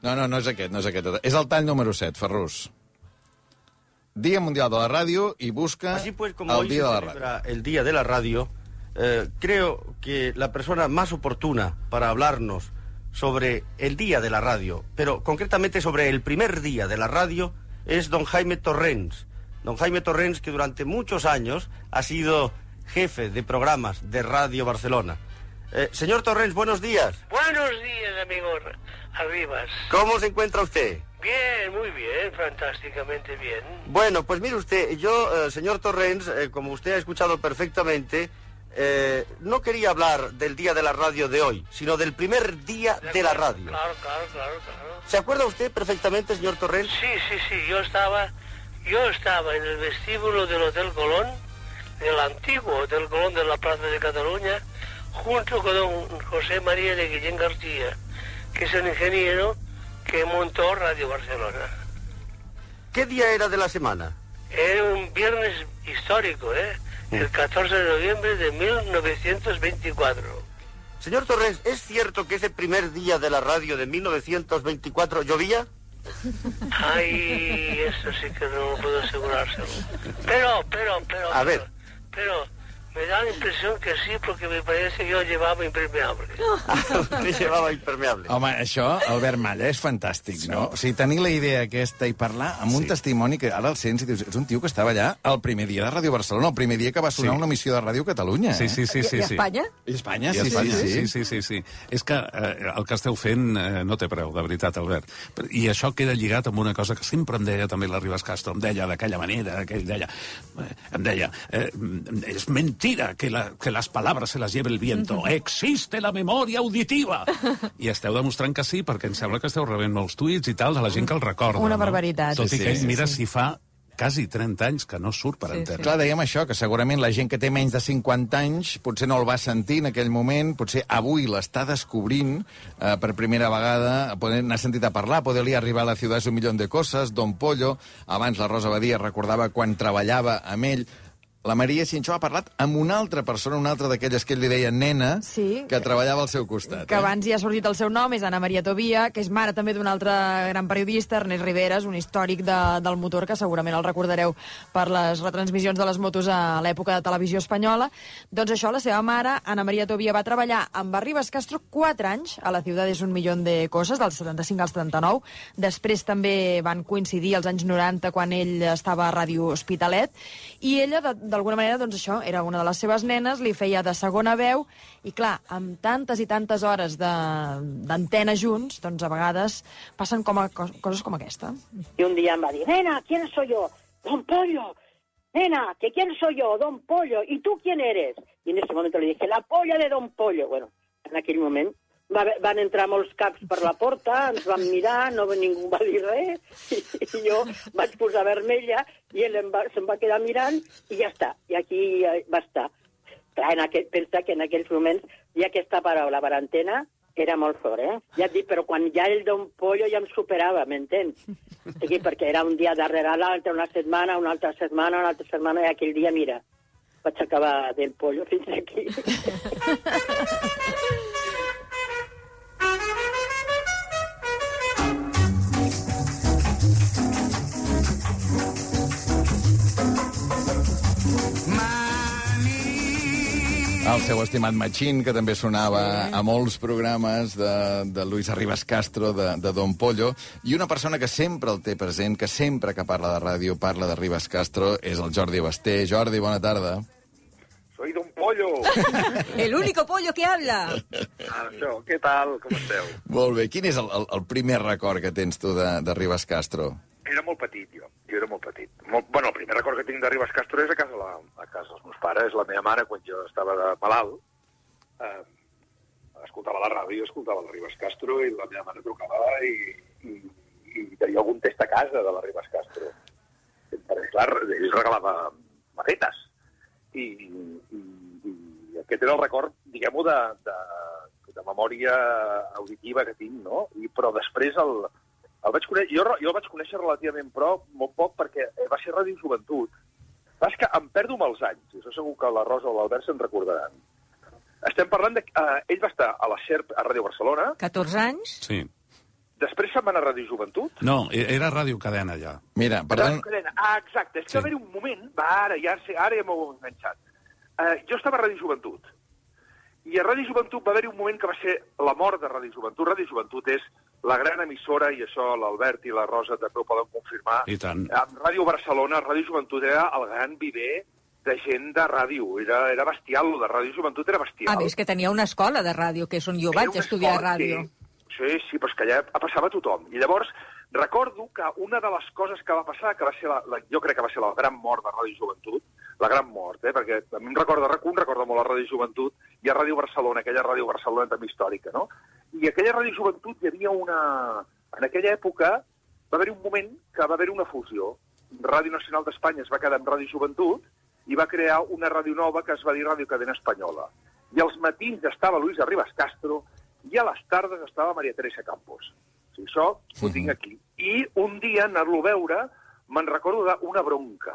No, no, no és aquest, no és aquest. És el tall número 7, Ferrus. Dia Mundial de la Ràdio i busca Así pues, como el hoy se dia de la ràdio. celebra el Día de la Radio, eh, creo que la persona más oportuna para hablarnos sobre el Día de la Radio, pero concretamente sobre el primer día de la radio, es don Jaime Torrens. Don Jaime Torrens, que durante muchos años ha sido jefe de programas de Radio Barcelona. Eh, señor Torrens, buenos días. Buenos días, amigo Arribas. ¿Cómo se encuentra usted? Bien, muy bien, fantásticamente bien. Bueno, pues mire usted, yo, eh, señor Torrens, eh, como usted ha escuchado perfectamente, eh, no quería hablar del día de la radio de hoy, sino del primer día de la radio. Claro, claro, claro, claro. ¿Se acuerda usted perfectamente, señor Torrens? Sí, sí, sí, yo estaba, yo estaba en el vestíbulo del Hotel Colón, del antiguo Hotel Colón de la Plaza de Cataluña, junto con don José María de Guillén García, que es el ingeniero que montó Radio Barcelona. ¿Qué día era de la semana? Era un viernes histórico, ¿eh? El 14 de noviembre de 1924. Señor Torrens, ¿es cierto que ese primer día de la radio de 1924 llovía? Ay, eso sí que no puedo asegurárselo. Pero, pero, pero... A ver. Pero Me da la impresión que sí, porque me parece que yo llevaba impermeable. Li llevava impermeable. Home, això, Albert Malla, és fantàstic, no? O sigui, tenir la idea aquesta i parlar amb un testimoni que ara el sents i dius, és un tio que estava allà el primer dia de Ràdio Barcelona, el primer dia que va sonar Sí. una emissió de Ràdio Catalunya. Sí, sí, sí, sí, I sí. Espanya? I Espanya, I sí, Espanya, sí, sí, sí. sí, sí, sí. És que eh, el que esteu fent eh, no té preu, de veritat, Albert. I això queda lligat amb una cosa que sempre em deia també la Ribas Castro, em deia d'aquella manera, que ell deia, eh, em deia, eh, es mentira que, la, que las palabras se las lleve el viento, existe la memoria auditiva. I esteu demostrant que sí, perquè em sembla que esteu rebent molts tuits i tal de la gent que el recorda. Una no? barbaritat. Tot Sí, i sí, que ell, sí, mira, sí. si fa quasi 30 anys que no surt per antena. Clar, dèiem això, que segurament la gent que té menys de 50 anys potser no el va sentir en aquell moment, potser avui l'està descobrint eh, per primera vegada, poder n'ha sentit a parlar, poder-li arribar a la ciutat és un milió de coses, Don Pollo, abans la Rosa Badia recordava quan treballava amb ell, la Maria Cinxó ha parlat amb una altra persona, una altra d'aquelles que ell li deia nena, Sí. que treballava al seu costat. que eh? abans ja ha sortit el seu nom, és Anna Maria Tobia, que és mare també d'un altre gran periodista, Ernest Riveres, un històric de, del motor, que segurament el recordareu per les retransmissions de les motos a l'època de televisió espanyola. Doncs això, la seva mare, Anna Maria Tobia, va treballar amb Arribas Castro 4 anys a la ciutat és un milió de coses, del 75 al 79. Després també van coincidir els anys 90, quan ell estava a Ràdio Hospitalet, i ella, d'alguna manera, doncs això, era una de les seves nenes, li feia de segona veu, i clar, amb tantes i tantes hores d'antena junts, doncs a vegades passen com a, cos- coses com aquesta. Y un día me va a decir, nena, ¿quién soy yo? Don Pollo. Nena, ¿que quién soy yo? Don Pollo. ¿Y tú quién eres? Y en ese momento le dije, la polla de Don Pollo. Bueno, en aquell moment va, van entrar molts caps per la porta, ens van mirar, no ningú va dir res, i, i jo vaig posar vermella i ell em va, se'm va quedar mirant i ja està. I aquí eh, va estar. Clar, en aquell, pensa que en aquells moments ja aquesta paraula per antena era molt fort, eh? Ja et dic, però quan ja el Don Pollo ja em superava, m'entens? O sigui, perquè era un dia darrere l'altre, una setmana, una altra setmana, una altra setmana, i aquell dia, mira, vaig acabar del pollo fins aquí. El seu estimat Machín, que també sonava a molts programes de, de Luis Arribas Castro, de, de Don Pollo, i una persona que sempre el té present, que sempre que parla de ràdio parla de Ribas Castro, és el Jordi Basté. Jordi, bona tarda. Soy Don Pollo. El único pollo que habla. Això, què tal? Com esteu? Molt bé. Quin és el, el, el primer record que tens tu de, de Ribas Castro? Era molt petit, jo. Jo era molt petit. Molt... Bueno, el primer record que tinc de Ribas Castro és a casa, la... a casa dels meus pares. La meva mare, quan jo estava de malalt, eh, escoltava la ràdio, escoltava la Ribas Castro, i la meva mare trucava i, i, i tenia algun test a casa de la Ribas Castro. Perquè, clar, ell regalava maquetes. I, i, i aquest era el record, diguem-ho, de, de, de memòria auditiva que tinc, no? I, però després el, el vaig conèixer, jo, jo el vaig conèixer relativament, però molt poc, perquè eh, va ser Ràdio Joventut. Va, és que em perdo amb els anys, i això segur que la Rosa o l'Albert se'n recordaran. Estem parlant de... Eh, ell va estar a la SERP, a Ràdio Barcelona, 14 anys? Sí. després se'n va anar a Ràdio Joventut, No, e- era Ràdio Cadena, ja. Mira, Ràdio Cadena. Ah, exacte. És que Sí. va haver un moment... Va, ara ja, sé, ara ja m'ho he enganxat. Uh, jo estava a Ràdio Joventut. I a Ràdio Joventut va haver un moment que va ser la mort de Ràdio Joventut. Ràdio Joventut és la gran emissora, i això l'Albert i la Rosa també ho poden confirmar. I tant. Amb Ràdio Barcelona, Ràdio Joventut era el gran viver de gent de ràdio. Era, era bestial, lo de Ràdio Joventut era bestial. A més, que tenia una escola de ràdio, que és on jo Era vaig estudiar escola, ràdio. Sí, sí, sí, però és que allà passava tothom. I llavors recordo que una de les coses que va passar, que va ser la, la, jo crec que va ser la gran mort de Ràdio Joventut, la gran mort, eh, perquè a mi em recorda RAC1, em recorda molt la Ràdio Joventut, i a Ràdio Barcelona, aquella Ràdio Barcelona també històrica, no? I aquella Ràdio Joventut hi havia una... En aquella època va haver un moment que va haver una fusió. Ràdio Nacional d'Espanya es va quedar amb Ràdio Joventut i va crear una ràdio nova que es va dir Ràdio Cadena Espanyola. I als matins estava Luis Arribas Castro i a les tardes estava Maria Teresa Campos. O sigui, això ho tinc aquí. I un dia, anar-lo a veure, me'n recordo d'una bronca.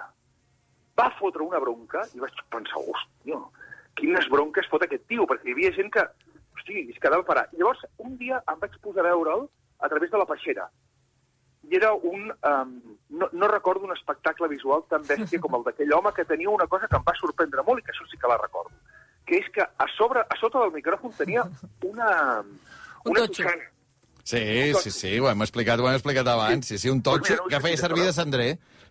Va fotre una bronca i vaig pensar, hòstia, quines bronques fot aquest tio, perquè hi havia gent que, hosti, es quedava parat. Llavors, un dia em vaig posar a veure'l a través de la peixera. i era un... Um, no, no recordo un espectacle visual tan bèstia com el d'aquell home que tenia una cosa que em va sorprendre molt i que això sí que la recordo, que és que a sobre, a sota del micròfon tenia una... una totxana. Sí, sí, sí, ho hem explicat, ho hem explicat abans. Sí, sí, un totxo Mira, no ho que feia servir de cendrer.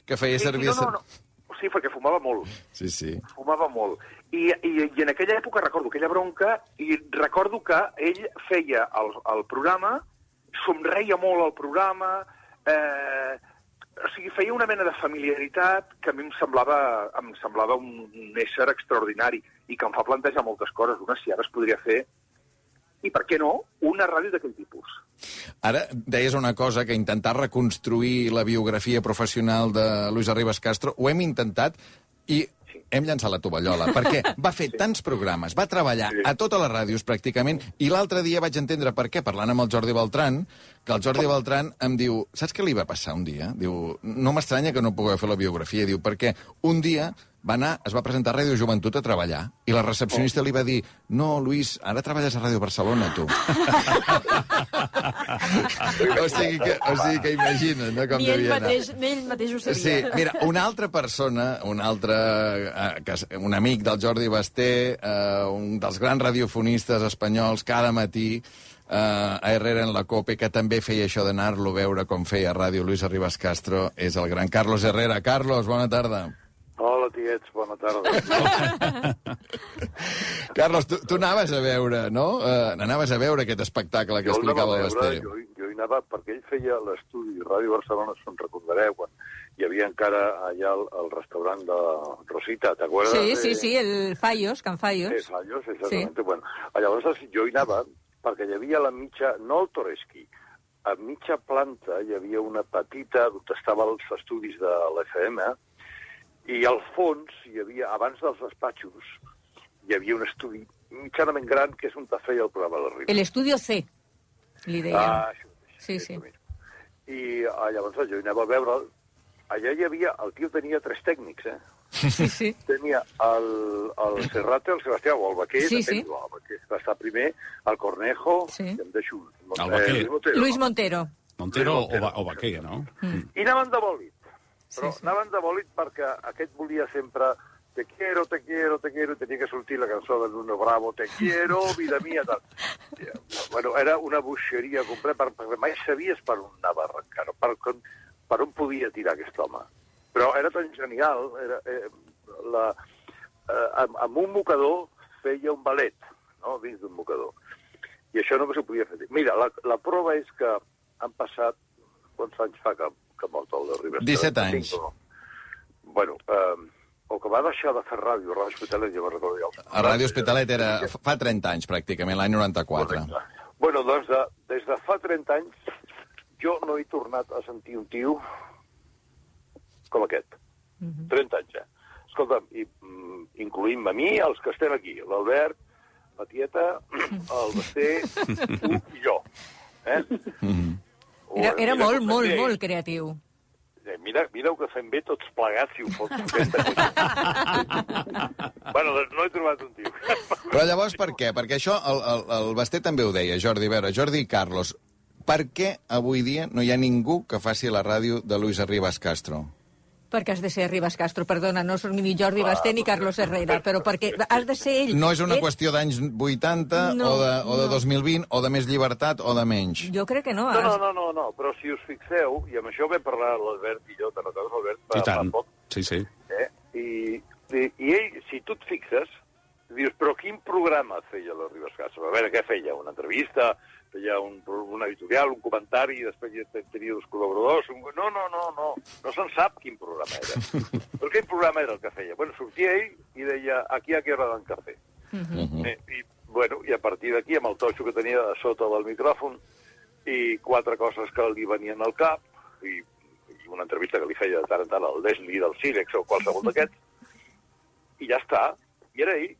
Que feia Sí, sí, servir de no, no, no. Sí, perquè fumava molt. Sí, sí. fumava molt. I, i, I en aquella època recordo aquella bronca i recordo que ell feia el, el programa, somreia molt al programa, eh, o sigui, feia una mena de familiaritat que a mi em semblava, em semblava un, un ésser extraordinari i que em fa plantejar moltes coses. Una, si ara es podria fer, i per què no, una ràdio d'aquell tipus. Ara deies una cosa, que intentar reconstruir la biografia professional de Luis Arribas Castro, ho hem intentat i hem llançat la tovallola, perquè va fer tants programes, va treballar a totes les ràdios pràcticament, i l'altre dia vaig entendre per què, parlant amb el Jordi Beltran, que el Jordi Beltran em diu, saps què li va passar un dia? Diu, no m'estranya que no pugui fer la biografia, diu, perquè un dia va anar, es va presentar a Ràdio Joventut a treballar, i la recepcionista li va dir, no, Luis, ara treballes a Ràdio Barcelona, tu. o, sigui que, o sigui que imagina't, no, com Ni ell, devia anar. mateix, ni ell mateix ho sabia. Sí, mira, una altra persona, un altre, eh, que, un amic del Jordi Basté, eh, un dels grans radiofonistes espanyols, cada matí, eh, a Herrera en la COPE, que també feia això d'anar-lo a veure com feia ràdio Luis Arribas Castro, és el gran Carlos Herrera. Carlos, bona tarda. Hola, tiets, bona tarda. Carlos, tu, tu anaves a veure, no? Eh, anaves a veure aquest espectacle que Jo explicava el Basté. Jo, jo hi anava perquè ell feia l'estudi Ràdio Barcelona, si en recordareu, quan hi havia encara allà el, el restaurant de Rosita, t'acuerdes? Sí, sí, sí, el Fallos, Can Fallos. Sí, Fallos, exactament. Sí. Bueno, llavors jo hi anava perquè hi havia la mitja, no el Toreski, a mitja planta hi havia una petita on estaven els estudis de l'FM i al fons hi havia, abans dels despatxos, hi havia un estudi mitjanament gran que és on te feia el programa de Ribes. El Estudio C, li deia. Ah, això, sí, sí. I ah, llavors jo anava a veure... Allà hi havia... El tio tenia tres tècnics, eh? Sí, sí. Tenia el, el Serrate, el Sebastià, o el Baquer, Sí, depèn, sí. el Baquer va estar primer, el Cornejo, Sí. i em deixo... El Baquer. Luis Montero, Luis no? Montero. Montero o, Ba- o Baquer, no? I anaven de bòlit. Però sí, sí. anaven de bòlit perquè aquest volia sempre te quiero, te quiero, te quiero, i tenia que sortir la cançó de Nuno Bravo, te quiero, vida mía, tal. I, Bueno, era una buixeria completa, per- perquè mai sabies per on anava a arrencar, per, on- per on podia tirar aquest home. Però era tan genial, era, eh, la, eh, amb, amb un mocador feia un ballet, no?, dins d'un mocador. I això no s'ho podia fer. Mira, la, la prova és que han passat... Quants anys fa que, que ha mort el de Ribes? 17 anys. 35, no? Bueno, eh, o que va deixar de fer ràdio, Ràdio Hospitalet, ja me'n recordo jo. A Ràdio Hospitalet era fa 30 anys, pràcticament, l'any 94. Bueno, doncs de, des de fa 30 anys jo no he tornat a sentir un tio com aquest. 30 anys, eh? Escolta'm, i, mm, incluïm a mi, els que estem aquí, l'Albert, la tieta, el Basté, tu i jo. Eh? O, Era, era mira molt, molt, bé. molt creatiu. Eh, Mira, mira el que fem bé tots plegats, si ho fos. bueno, doncs no he trobat un tio. Però llavors per què? Perquè això el, el, el Basté també ho deia, Jordi, a veure, Jordi i Carlos, per què avui dia no hi ha ningú que faci la ràdio de Luis Arribas Castro? Perquè has de ser Ribas Castro, perdona, no soc ni Jordi Basté ni Carlos Herrera, però perquè has de ser ell. No és una Ell- qüestió d'anys 80 No, o, de, o de no. 2020 o de més llibertat o de menys. Jo crec que no. No, no, has- no, no, no, però si us fixeu, i amb això vam parlar l'Albert i jo, te'n recordes, Albert? I fa- fa tant. poc, Sí, sí. Eh? I, i, I ell, si tu et fixes, dius, però quin programa feia la Ribes Castro? A veure, què feia? Una entrevista? Feia un, un editorial, un comentari, i després tenia dos col·laboradors? Un... No, no, no, no, no se'n sap quin programa era. però quin programa era el que feia? Bueno, sortia ell i deia, aquí a què hora d'en cafè? Eh, I, bueno, I a partir d'aquí, amb el totxo que tenia a sota del micròfon, i quatre coses que li venien al cap, i, i una entrevista que li feia de tant en tant al Leslie del Silex o qualsevol d'aquests, i ja està. I era ell.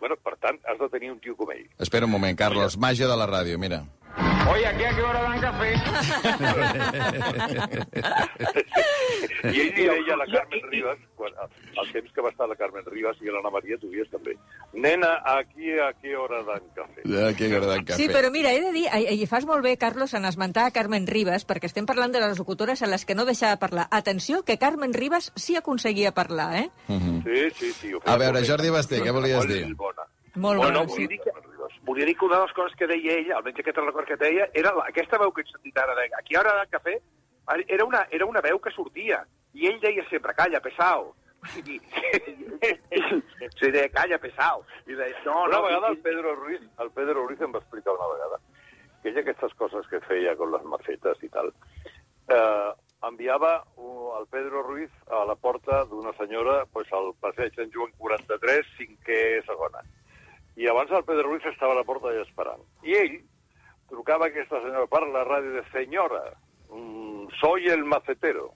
Bueno, per tant, has de tenir un tio com ell. Espera un moment, Carlos. Màgia de la ràdio, mira. Oye, ¿aquí a qué hora dan café? I ell li deia a la Carmen Rivas, quan, al temps que va estar la Carmen Rivas i l'Anna Maria, tu vies també, nena, aquí a què hora dan café? Ja, que agradat cafè. Sí, però mira, he de dir, i, i fas molt bé, Carlos, en esmentar a Carmen Rivas, perquè estem parlant de les locutores a les que no deixava parlar. Atenció, que Carmen Rivas sí aconseguia parlar, eh? Mhm. Sí, sí, sí. feia A veure. Jordi Basté, què volies dir? Bona. Molt bueno, bona, volia sí. dir que, volia dir que una de les coses que deia ella, almenys aquest record que deia, era la, aquesta veu que he sentit ara, de, aquí a hora del cafè, era una, era una veu que sortia, i ell deia sempre, calla, pesao. I, sí, deia, calla, pesao. I deia, no, Una no, vegada el Pedro Ruiz, el Pedro Ruiz em va explicar una vegada que ella aquestes coses que feia con les macetes i tal, eh, enviava el Pedro Ruiz a la porta d'una senyora pues, al passeig Sant Joan 43, cinquè segona. I abans el Pedro Ruiz estava a la porta allà esperant. I ell trucava aquesta senyora per la ràdio de senyora, mm, soy el macetero.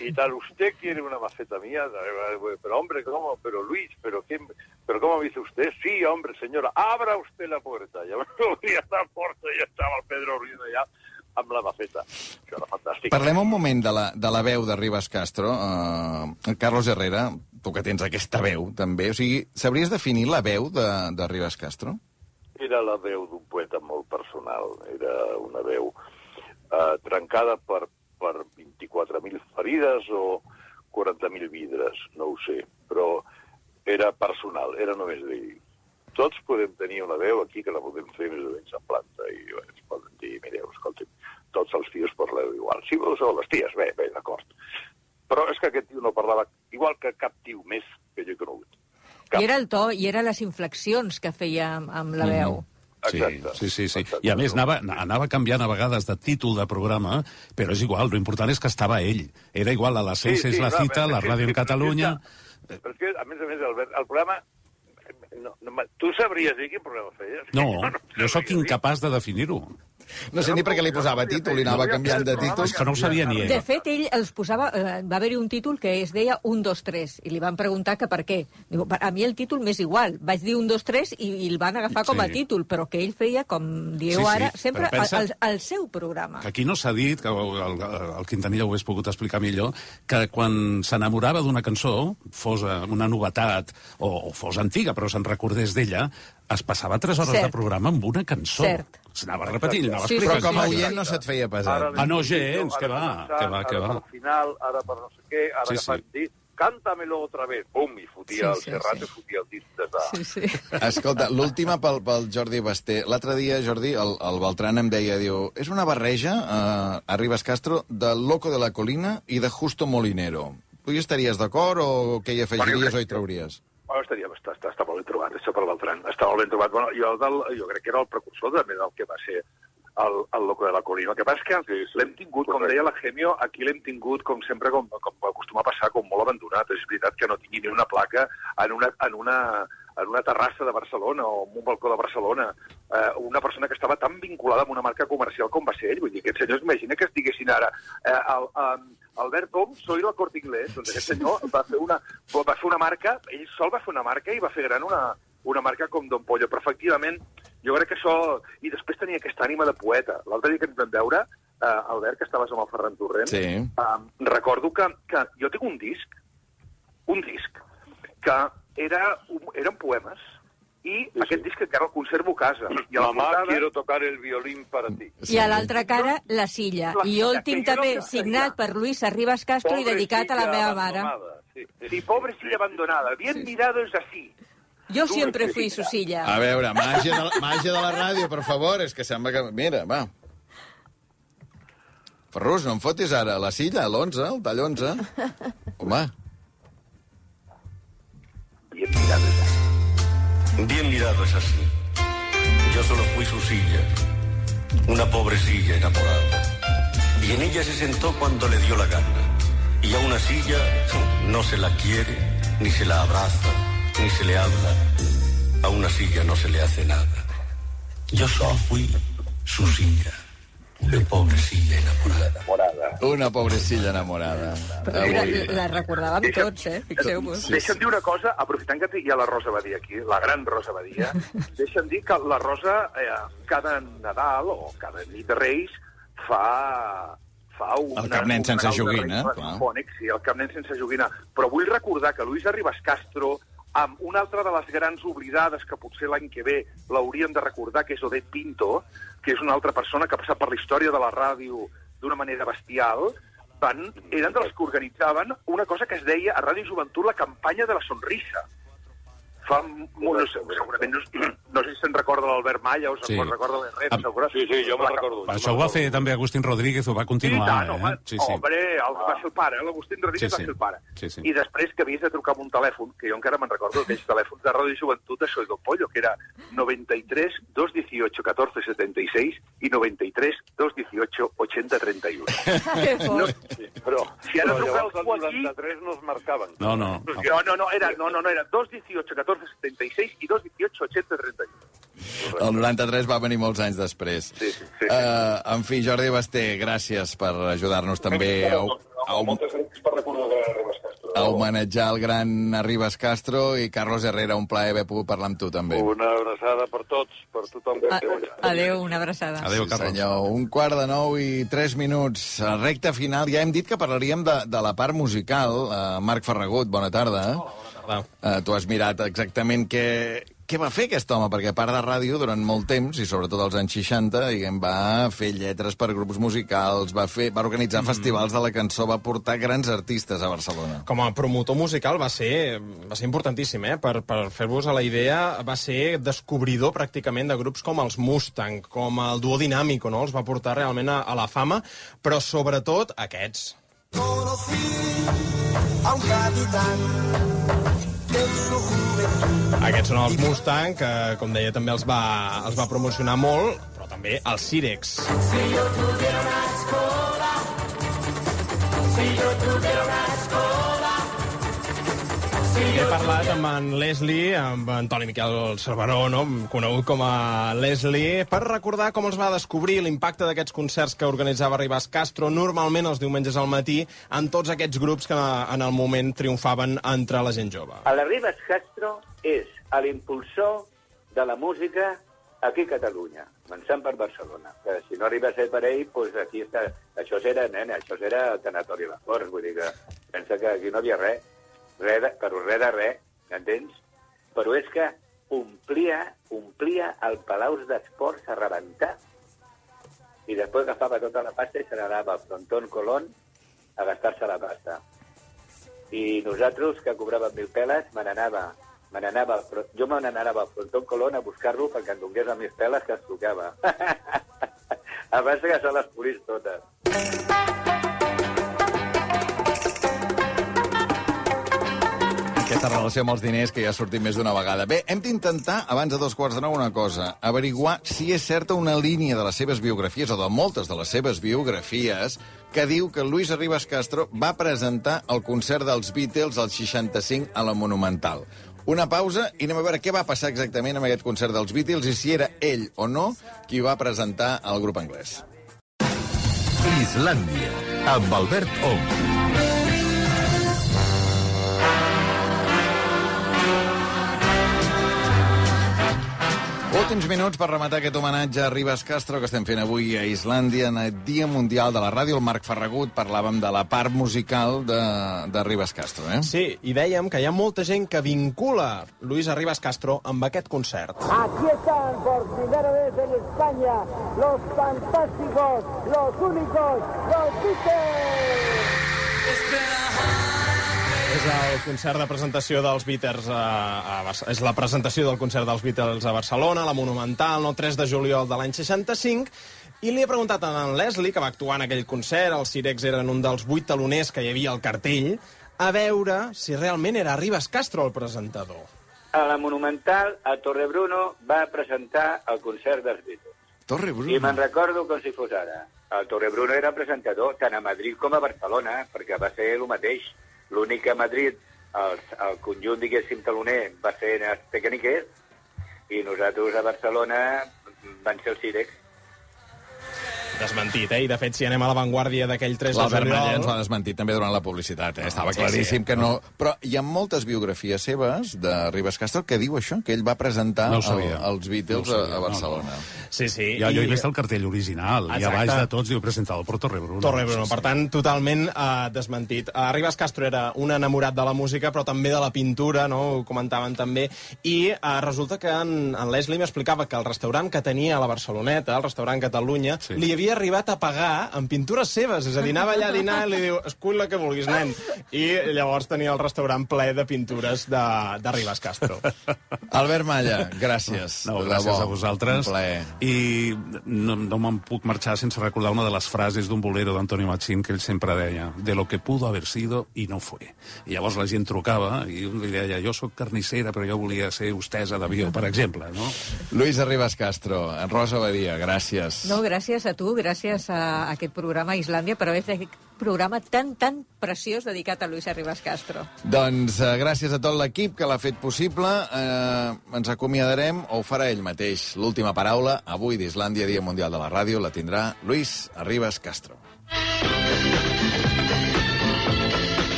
Y tal, ¿usted quiere una maceta mía? Pero hombre, ¿cómo? Pero Luis, ¿pero qué? ¿Pero cómo me dice usted? Sí, hombre, señora, abra usted la puerta. Me abría la puerta y ya estaba el Pedro Ruiz allà amb la maceta. Això era fantàstic. Parlem un moment de la, de la veu de Ribas Castro. Uh, Carlos Herrera, tu que tens aquesta veu, també. O sigui, sabries definir la veu de, de Ribas Castro? Era la veu d'un poeta molt personal. Era una veu eh, trencada per, per 24.000 ferides o 40.000 vidres, no ho sé. Però era personal, era només d'ell. Tots podem tenir una veu aquí que la podem fer més o menys en planta i bé, ens poden dir, mireu, escolti, tots els tios parleu igual. Si vols, o les ties, bé, bé, d'acord. Però és que aquest tio no parlava igual que cap tio més que jo he conegut. I era el to, i era les inflexions que feia amb, amb la veu. Sí, sí, sí, sí. I a més anava, anava canviant a vegades de títol de programa, però és igual, lo important és que estava ell. Era igual, a les 6 és la no, cita, però la ràdio en Catalunya... Però és que, a més a més, Albert, el programa... No, no, tu sabries dir quin programa feies? No, jo sóc incapaç de definir-ho. No sé ni per què li posava títol i anava canviant de títol. És que no ho sabia ni ell. De fet, ell els posava... Eh, va haver-hi un títol que es deia 1, 2, 3, i li van preguntar que per què. Diu, a mi el títol m'és igual. Vaig dir 1, 2, 3 i, i el van agafar com a Sí. títol, però que ell feia, com dieu Sí, sí, ara, sempre pensa- al, al seu programa. Que aquí no s'ha dit, que el, el Quintanilla ho hagués pogut explicar millor, que quan s'enamorava d'una cançó, fos una novetat o, o fos antiga, però se'n recordés d'ella, es passava 3 hores Cert. de programa amb una cançó. Cert. S'anava repetint, anava Sí, explicant. però com a oient no se't feia pesat. Ah, no, gens, que va, que va, que ara va. per final, ara per no sé què, ara Sí, sí, sí. dir, cántamelo otra vez. Pum, i fotia Sí, el sí, Serrat, sí. i fotia el disc de... Sí, sí. Escolta, l'última pel, pel Jordi Basté. L'altre dia, Jordi, el, el Beltran em deia, diu, és una barreja, eh, a Ribas Castro, de Loco de la Colina i de Justo Molinero. Tu hi estaries d'acord o què hi afegiries o hi trauries? Bueno, estaria, està, està, està molt ben això per Beltran. Està molt ben trobat. Bueno, jo, del, jo crec que era el precursor també del que va ser el, el Loco de la Colina. El que passa és que sí, sí. l'hem tingut, com deia la Gemio, aquí l'hem tingut, com sempre, com, com acostuma a passar, com molt abandonat. És veritat que no tingui ni una placa en una, en una, en una terrassa de Barcelona o en un balcó de Barcelona. Eh, una persona que estava tan vinculada amb una marca comercial com va ser ell. Vull dir, aquests senyors, imagina que es diguessin ara eh, el, um, Albert Tom, soy el Corte Inglés. Doncs aquest senyor va fer una, va fer una marca, ell sol va fer una marca i va fer gran una, una marca com Don Pollo. Però, efectivament, jo crec que això... I després tenia aquesta ànima de poeta. L'altre dia que ens vam veure, eh, Albert, que estaves amb el Ferran Torrent, Sí. eh, recordo que, que jo tinc un disc, un disc, que era, un, eren poemes, i sí, aquest disc encara el conservo a casa. I a la Mamá, portada- quiero tocar el violín para ti. I a l'altra cara, la silla. La I jo el silla, tinc no també sé signat per Luis Arribas Castro i dedicat a la meva mare. Sí, Sí, pobre silla abandonada. Bien mirado es así. Jo siempre fui su silla. A veure, màgia de, la, màgia de la ràdio, per favor, és que sembla que... Mira, va. Ferrus, no em fotis ara la silla, l'11, el tall 11. Home, Bien mirado es así. Bien mirado es así. Yo solo fui su silla, una pobre silla enamorada. Y en ella se sentó cuando le dio la gana. Y a una silla no se la quiere, ni se la abraza, ni se le habla. A una silla no se le hace nada. Yo solo fui su silla, una pobre silla enamorada. Una pobrecilla enamorada. Però mira, Avui. la recordàvem tots, eh? Fixeu-vos. Sí, deixa'm dir una cosa, aprofitant que hi ha la Rosa Badia aquí, la gran Rosa Badia, deixa'm dir que la Rosa eh, cada Nadal o cada nit de Reis fa fa una, El sense un Nadal de joguina, Reis clar. sí, el carnet sense joguina. Però vull recordar que Luis Arribas Castro, amb una altra de les grans oblidades que potser l'any que ve l'hauríem de recordar, que és Odette Pinto, que és una altra persona que ha passat per la història de la ràdio d'una manera bestial, van, eren dels que organitzaven una cosa que es deia a Ràdio Joventut la campanya de la sonrisa. Fa molt, no sé, segurament, no, no sé si se'n recorda l'Albert Malla o se'n Sí. recorda l'Herrera. Ah, Sí, sí, jo me'n recordo. Això ho va fer també Agustín Rodríguez, ho va continuar, tant, home, eh? Sí, sí. Home, el, va ser el pare, eh? l'Agustín Rodríguez Sí, va sí. ser el pare. Sí, sí. I després que havies de trucar amb un telèfon, que jo encara me'n recordo d'aquells telèfons de Ràdio Joventut de Soy Don Pollo, que era 93 218 14 76 i 93 218 80 31. No, Sí, però, Si ara el algú aquí- 93 no es marcaven. No, no. No, no, no, era, no, no, no, era 218 14 76 i 218 80 31. El 93 va venir molts anys després. Sí, sí, sí. Uh, en fi, Jordi Basté, gràcies per ajudar-nos també a, a, Moltes gràcies per recordar el gran Arribas Castro. a homenatjar el gran Arribas Castro i Carlos Herrera, un plaer haver pogut parlar amb tu també. Una abraçada per tots, per tothom que A- esteu allà. Adéu, una abraçada. Adéu, sí, Carlos. senyor. Un quart de nou i tres minuts. A recta final. Ja hem dit que parlaríem de, de la part musical. Uh, Marc Ferragut, bona tarda. Uh, tu has mirat exactament què, què va fer aquest home, perquè a part de ràdio, durant molt temps, i sobretot als anys 60, diguem, va fer lletres per grups musicals, va, fer, va organitzar mm. festivals de la cançó, va portar grans artistes a Barcelona. Com a promotor musical va ser, va ser importantíssim, eh? Per, per fer-vos a la idea, va ser descobridor pràcticament de grups com els Mustang, com el Duo Dinàmico, no? Els va portar realment a, a la fama, però sobretot aquests. a un capitán Aquests són els Mustang, que, com deia, també els va, els va promocionar molt, però també els Cirex. Si yo tuviera una escola, si yo tuviera una escola, He parlat amb en Leslie, amb en Toni Miquel Cerveró, no? conegut com a Leslie, per recordar com els va descobrir l'impacte d'aquests concerts que organitzava Ribas Castro, normalment els diumenges al matí, amb tots aquests grups que en el moment triomfaven entre la gent jove. El Ribas Castro és l'impulsor de la música aquí a Catalunya, començant per Barcelona. Que si no arriba a ser per ell, doncs aquí està... Això era, nena, això era el tanatori de Forts, vull dir que pensa que aquí no havia res, res de, però res de res, entens? Però és que omplia, omplia el Palaus d'Esports a rebentar i després agafava tota la pasta i se n'anava al frontón Colón a gastar-se la pasta. I nosaltres, que cobràvem mil peles, me n'anava me n'anava, jo me n'anava al frontón Colón a buscar-lo perquè em donés a mis peles que es tocava. Abans que se les polís totes. Aquesta relació amb els diners que ja ha sortit més d'una vegada. Bé, hem d'intentar, abans de dos quarts de nou, una cosa. Averiguar si és certa una línia de les seves biografies, o de moltes de les seves biografies, que diu que Luis Arribas Castro va presentar el concert dels Beatles al 65 a la Monumental. Una pausa i anem a veure què va passar exactament amb aquest concert dels Beatles i si era ell o no qui va presentar el grup anglès. Islàndia, amb Albert Ong. Últims minuts per rematar aquest homenatge a Ribas Castro que estem fent avui a Islàndia en el Dia Mundial de la Ràdio. El Marc Ferragut parlàvem de la part musical de, de Ribas Castro, eh? Sí, i dèiem que hi ha molta gent que vincula Luis Arribas Castro amb aquest concert. Aquí están por primera vez en España los fantásticos, los únicos, los Beatles. És el concert de presentació dels Beatles a, a, és la presentació del concert dels Beatles a Barcelona, la Monumental, no 3 de juliol de l'any 65, i li he preguntat a en Leslie, que va actuar en aquell concert, els Cirex eren un dels vuit taloners que hi havia al cartell, a veure si realment era Ribas Castro el presentador. A la Monumental, a Torrebruno, va presentar el concert dels Beatles. Torre I me'n recordo com si fos ara. El Torrebruno era presentador tant a Madrid com a Barcelona, perquè va ser el mateix. L'únic que a Madrid el, el conjunt, diguéssim, taloner va ser els Tecniquers i nosaltres a Barcelona van ser els Cirex. Desmentit, eh? I de fet, si anem a l'avantguàrdia d'aquell 3 de L'Albert juliol... Malla ens l'ha desmentit també durant la publicitat, eh? Estava sí, claríssim sí. que no... Però hi ha moltes biografies seves de Ribes Castro que diu això, que ell va presentar No el, els Beatles No sabia, a, a no, Barcelona. Sí, sí. Ja, jo i- he vist el cartell original, i a Exacte. baix de tots diu presentado per Torre Bruno. Torre Bruno, per tant, totalment uh, desmentit. Uh, Ribas Castro era un enamorat de la música, però també de la pintura, no? ho comentaven també, i uh, resulta que en, en Leslie m'explicava que el restaurant que tenia a la Barceloneta, el restaurant Catalunya, sí. li havia arribat a pagar amb pintures seves, és a dir, anava allà a dinar i li diu, escull la que vulguis, nen. I llavors tenia el restaurant ple de pintures de, de Ribas Castro. Albert Malla, gràcies. No, gràcies a vosaltres. I no, no me'n puc marxar sense recordar una de les frases d'un bolero d'Antonio Machín que ell sempre deia, de lo que pudo haber sido y no fue. I llavors la gent trucava i un li deia, jo sóc carnissera, però jo volia ser hostesa d'avió, per exemple, no? Luisa Ribas Castro, Rosa Badia, gràcies. No, gràcies a tu, gràcies a aquest programa a Islàndia per haver fet aquest programa tan, tan preciós dedicat a Luisa Ribas Castro. Doncs eh, gràcies a tot l'equip que l'ha fet possible. Eh, ens acomiadarem, o ho farà ell mateix. L'última paraula, avui d'Islàndia, Dia Mundial de la Ràdio, la tindrà Luis Arribas Castro.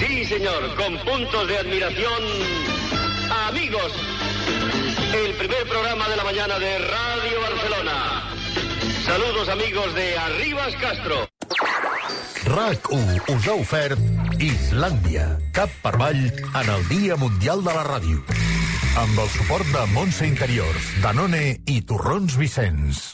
Sí, señor, con puntos de admiración, amigos, el primer programa de la mañana de Radio Barcelona. Saludos amigos de Arribas Castro. RAC1 us ha ofert Islàndia, cap per avall en el Dia Mundial de la Ràdio. Amb el suport de Montse Interiors, Danone i Torrons Vicenç.